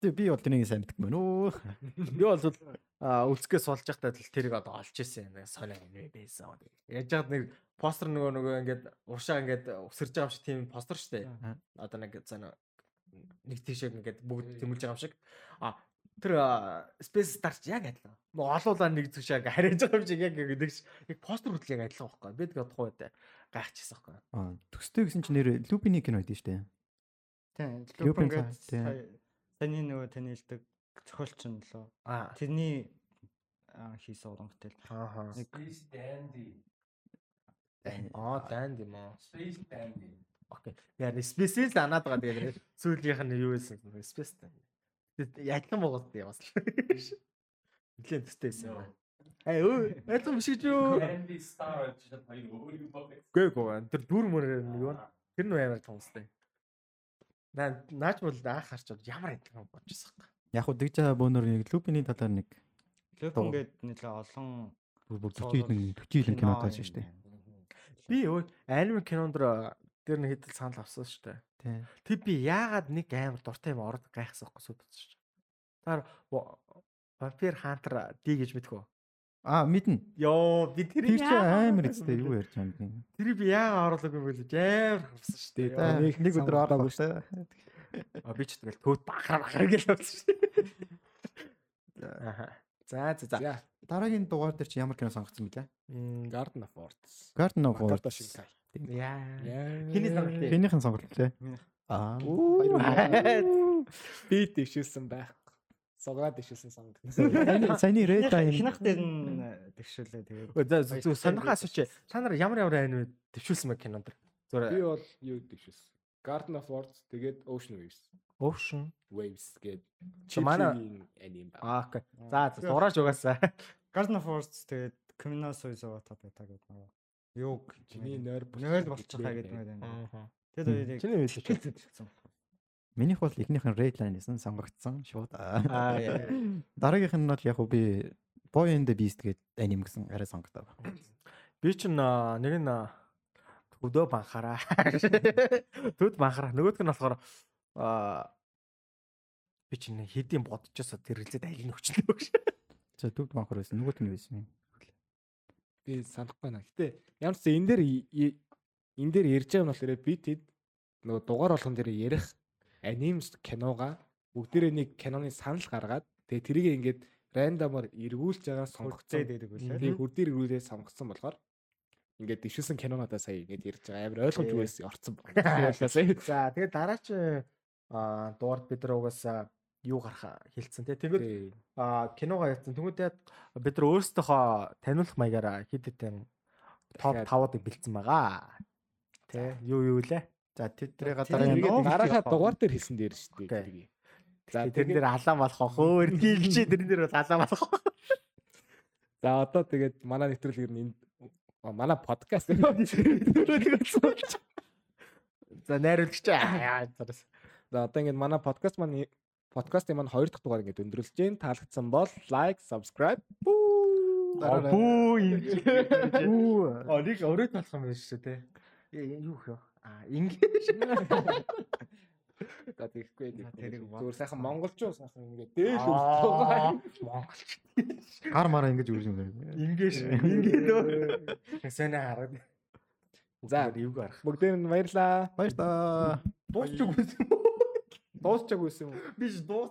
Тэгээ би бол тэрийг сайн мэддэг мөн үү? Би бол үлцгээс болж байхдаа л тэрийг одоо олж исэн юм сонио юм байсан. Яаж яад нэг постэр нөгөө нөгөө ингээд уршаа ингээд өсөрж байгаа юм шиг тийм постэр шүү дээ. Одоо нэг зэн нэг тийшээ ингээд бүгд тэмүүлж байгаа юм шиг. А тэр Space Star ч яг адилхан. Нөгөө олуулаа нэг зүг шиг хариж байгаа юм шиг яг яг нэг яг постэр хүртэл яг адилхан байхгүй. Би тэгээд тухай үед гайхчихсан байхгүй. Аа, төстэй гэсэн чинь нэр Лупины кино байдсан шүү дээ. Тийм. Тийм. гэдэг таны нөгөө таны хэлдэг зохиолч нь лөө. Аа. Тэрний аа, хийсэн уран бүтээл. Аа. Нэг Аа, данд юм аа. Space Dandy. Окей. Яа, Space л анаад байгаа тэгээд сүүлийнх нь юу байсан? Space Dandy. Ядлан боогод тий бас. Нилээн төстэйсэн юм. Ай өө, айцсан биш гэж юу? Candy Star гэж хоёр өөр юм баг. Гүй гүй. Тэр дүр мөр юу? Тэр нь амар томстой. Наа наач бол анх харчаад ямар адилхан бодчихсон юм. Яг хуу дэгжа бөөнөр нэг Лупины талаар нэг Люпин гэдэг нэлээ олон бүр бүр 40 нэг 40 жилийн кино тааш шүү дээ. Би өө анime кинонд дээр нэг хэдэл санал авсан шүү дээ. Тий. Тэг би яагаад нэг амар дуртай юм ороод гайхсан сууд бодсон шүү. Таар Vampire Hunter D гэж мэдэх үү? Аа, мэднэ. Йоо, би тэр Тэр амар эцтэй юу ярьж байгаа юм бэ? Тэр би юм бэ гэж амар харсан шүү дээ. Нэг нэг өдөр болоогүй шүү. А би ч тэгэл төөд бахар бахар гэж явсан шүү дээ. Аха. За за за. Дараагийн дугаар дээр чи ямар кино сонгоцсон бэлээ? Garden of Words. Garden of Words. Яа. Яа. Хиний сонголт вэ? Хинийхэн сонголт лээ. Аа. Би дэвшүүлсэн байх. Сограад дэвшүүлсэн сонгод. Саяны Red Eye Хинах дээр нь тэгшүүлээ тэгээд. Зүг сонирхоо асууч. Та нар ямар ямар анime төвшүүлсэн бэ кинонд? Би Зүгээр бол юу дэвшүүлсэн. Garden of Words тэгээд Ocean Waves. Ocean. Waves гээд So, манай- аним ба. Аа окей. За за зураач угаасаа. Garden of Words тэгээд Criminal Suicide та байтаа гэдэг нөгөө. Юу Чиний нойр нойр болчихоо гэдэг юм байна. Аа. Тэд хоёрыг Чиний хэлж хэл зэлсэн. Минийх бол эхнийх нь Red Line гэсэн сонгогдсон шууд. Аа яа. Дараагийнх нь бол яг уу би Boy and the Beast гэдэг аним гэсэн арай сонгогдоо. Би ч нэг нь өдөө банхараа. Төд банхараа. Нөгөөх нь болохоор аа би ч нэг хэдийн бодчихосоо тэр хэлээд аль нь өчлөө гэж. За төвд банхар байсан. Нөгөөт нь байсан юм. Би санахгүй байна. Гэтэ ямар ч энэ дээр энэ дээр ярьж байгаа нь болохоор би тэд нөгөө дугаар болгон дээр ярих аним кинога бүгдээрээ нэг киноны санал гаргаад тэгээ тэрийг ингээд рандомор эргүүлж байгаа сонгогдсон. Сонгогдсон гэдэг үлээ. Тэгээ хүрдээр эргүүлээ сонгогдсон болохоор ингээд дэвшүүлсэн кинонуудаа сая ингээд ярьж байгаа амар ойлгомжгүй байсан орцсон байна. За тэгээд дараач аа дуурд бид нар угаасаа юу гарах хэлсэн тий. Тэгээд Тий. а киногоо ярьсан. Тэнгүүдээ бид нар өөрсдийнхөө таниулах маягаараа хэд хэдэн топ Дахиад. 5-ыг бэлдсэн байгаа. Тэ юу юу лээ? За тэдрийг Тэр дараагийн нэгээд ноо- Дарааха дугаар дээр хэлсэн дээр шүү дээ. За тэрэн дээр алаан болох ах өө эргэлж тэрэн дээр бол алаан болох. за одоо тэгээд манай нэвтрүүлэг ер нь энэ а, манай подкаст За найруулагч аа. За одоо ингээд манай подкаст маань подкастын маань хоёр дахь дугаар ингээд өндөрлөж जैन таалагдсан бол лайк, subscribe. Бүү. Аа нэг өрөөд болох юм байна шүү дээ. Юу хөө? Аа ингэж. За тэгэхгүй бод. зүгээр сайхан монголчуу сайхан ингээд дээл үлдээ. Монголч. гар мараа ингэж үрж юм байна. Ингэж. Ингэж. Сэнэ хараад. За юу гарах? бүгдээр нь баярлаа. Баяр таа. Дуусч үгүй юм. Дуусчаагүй юм уу? Би ч дуус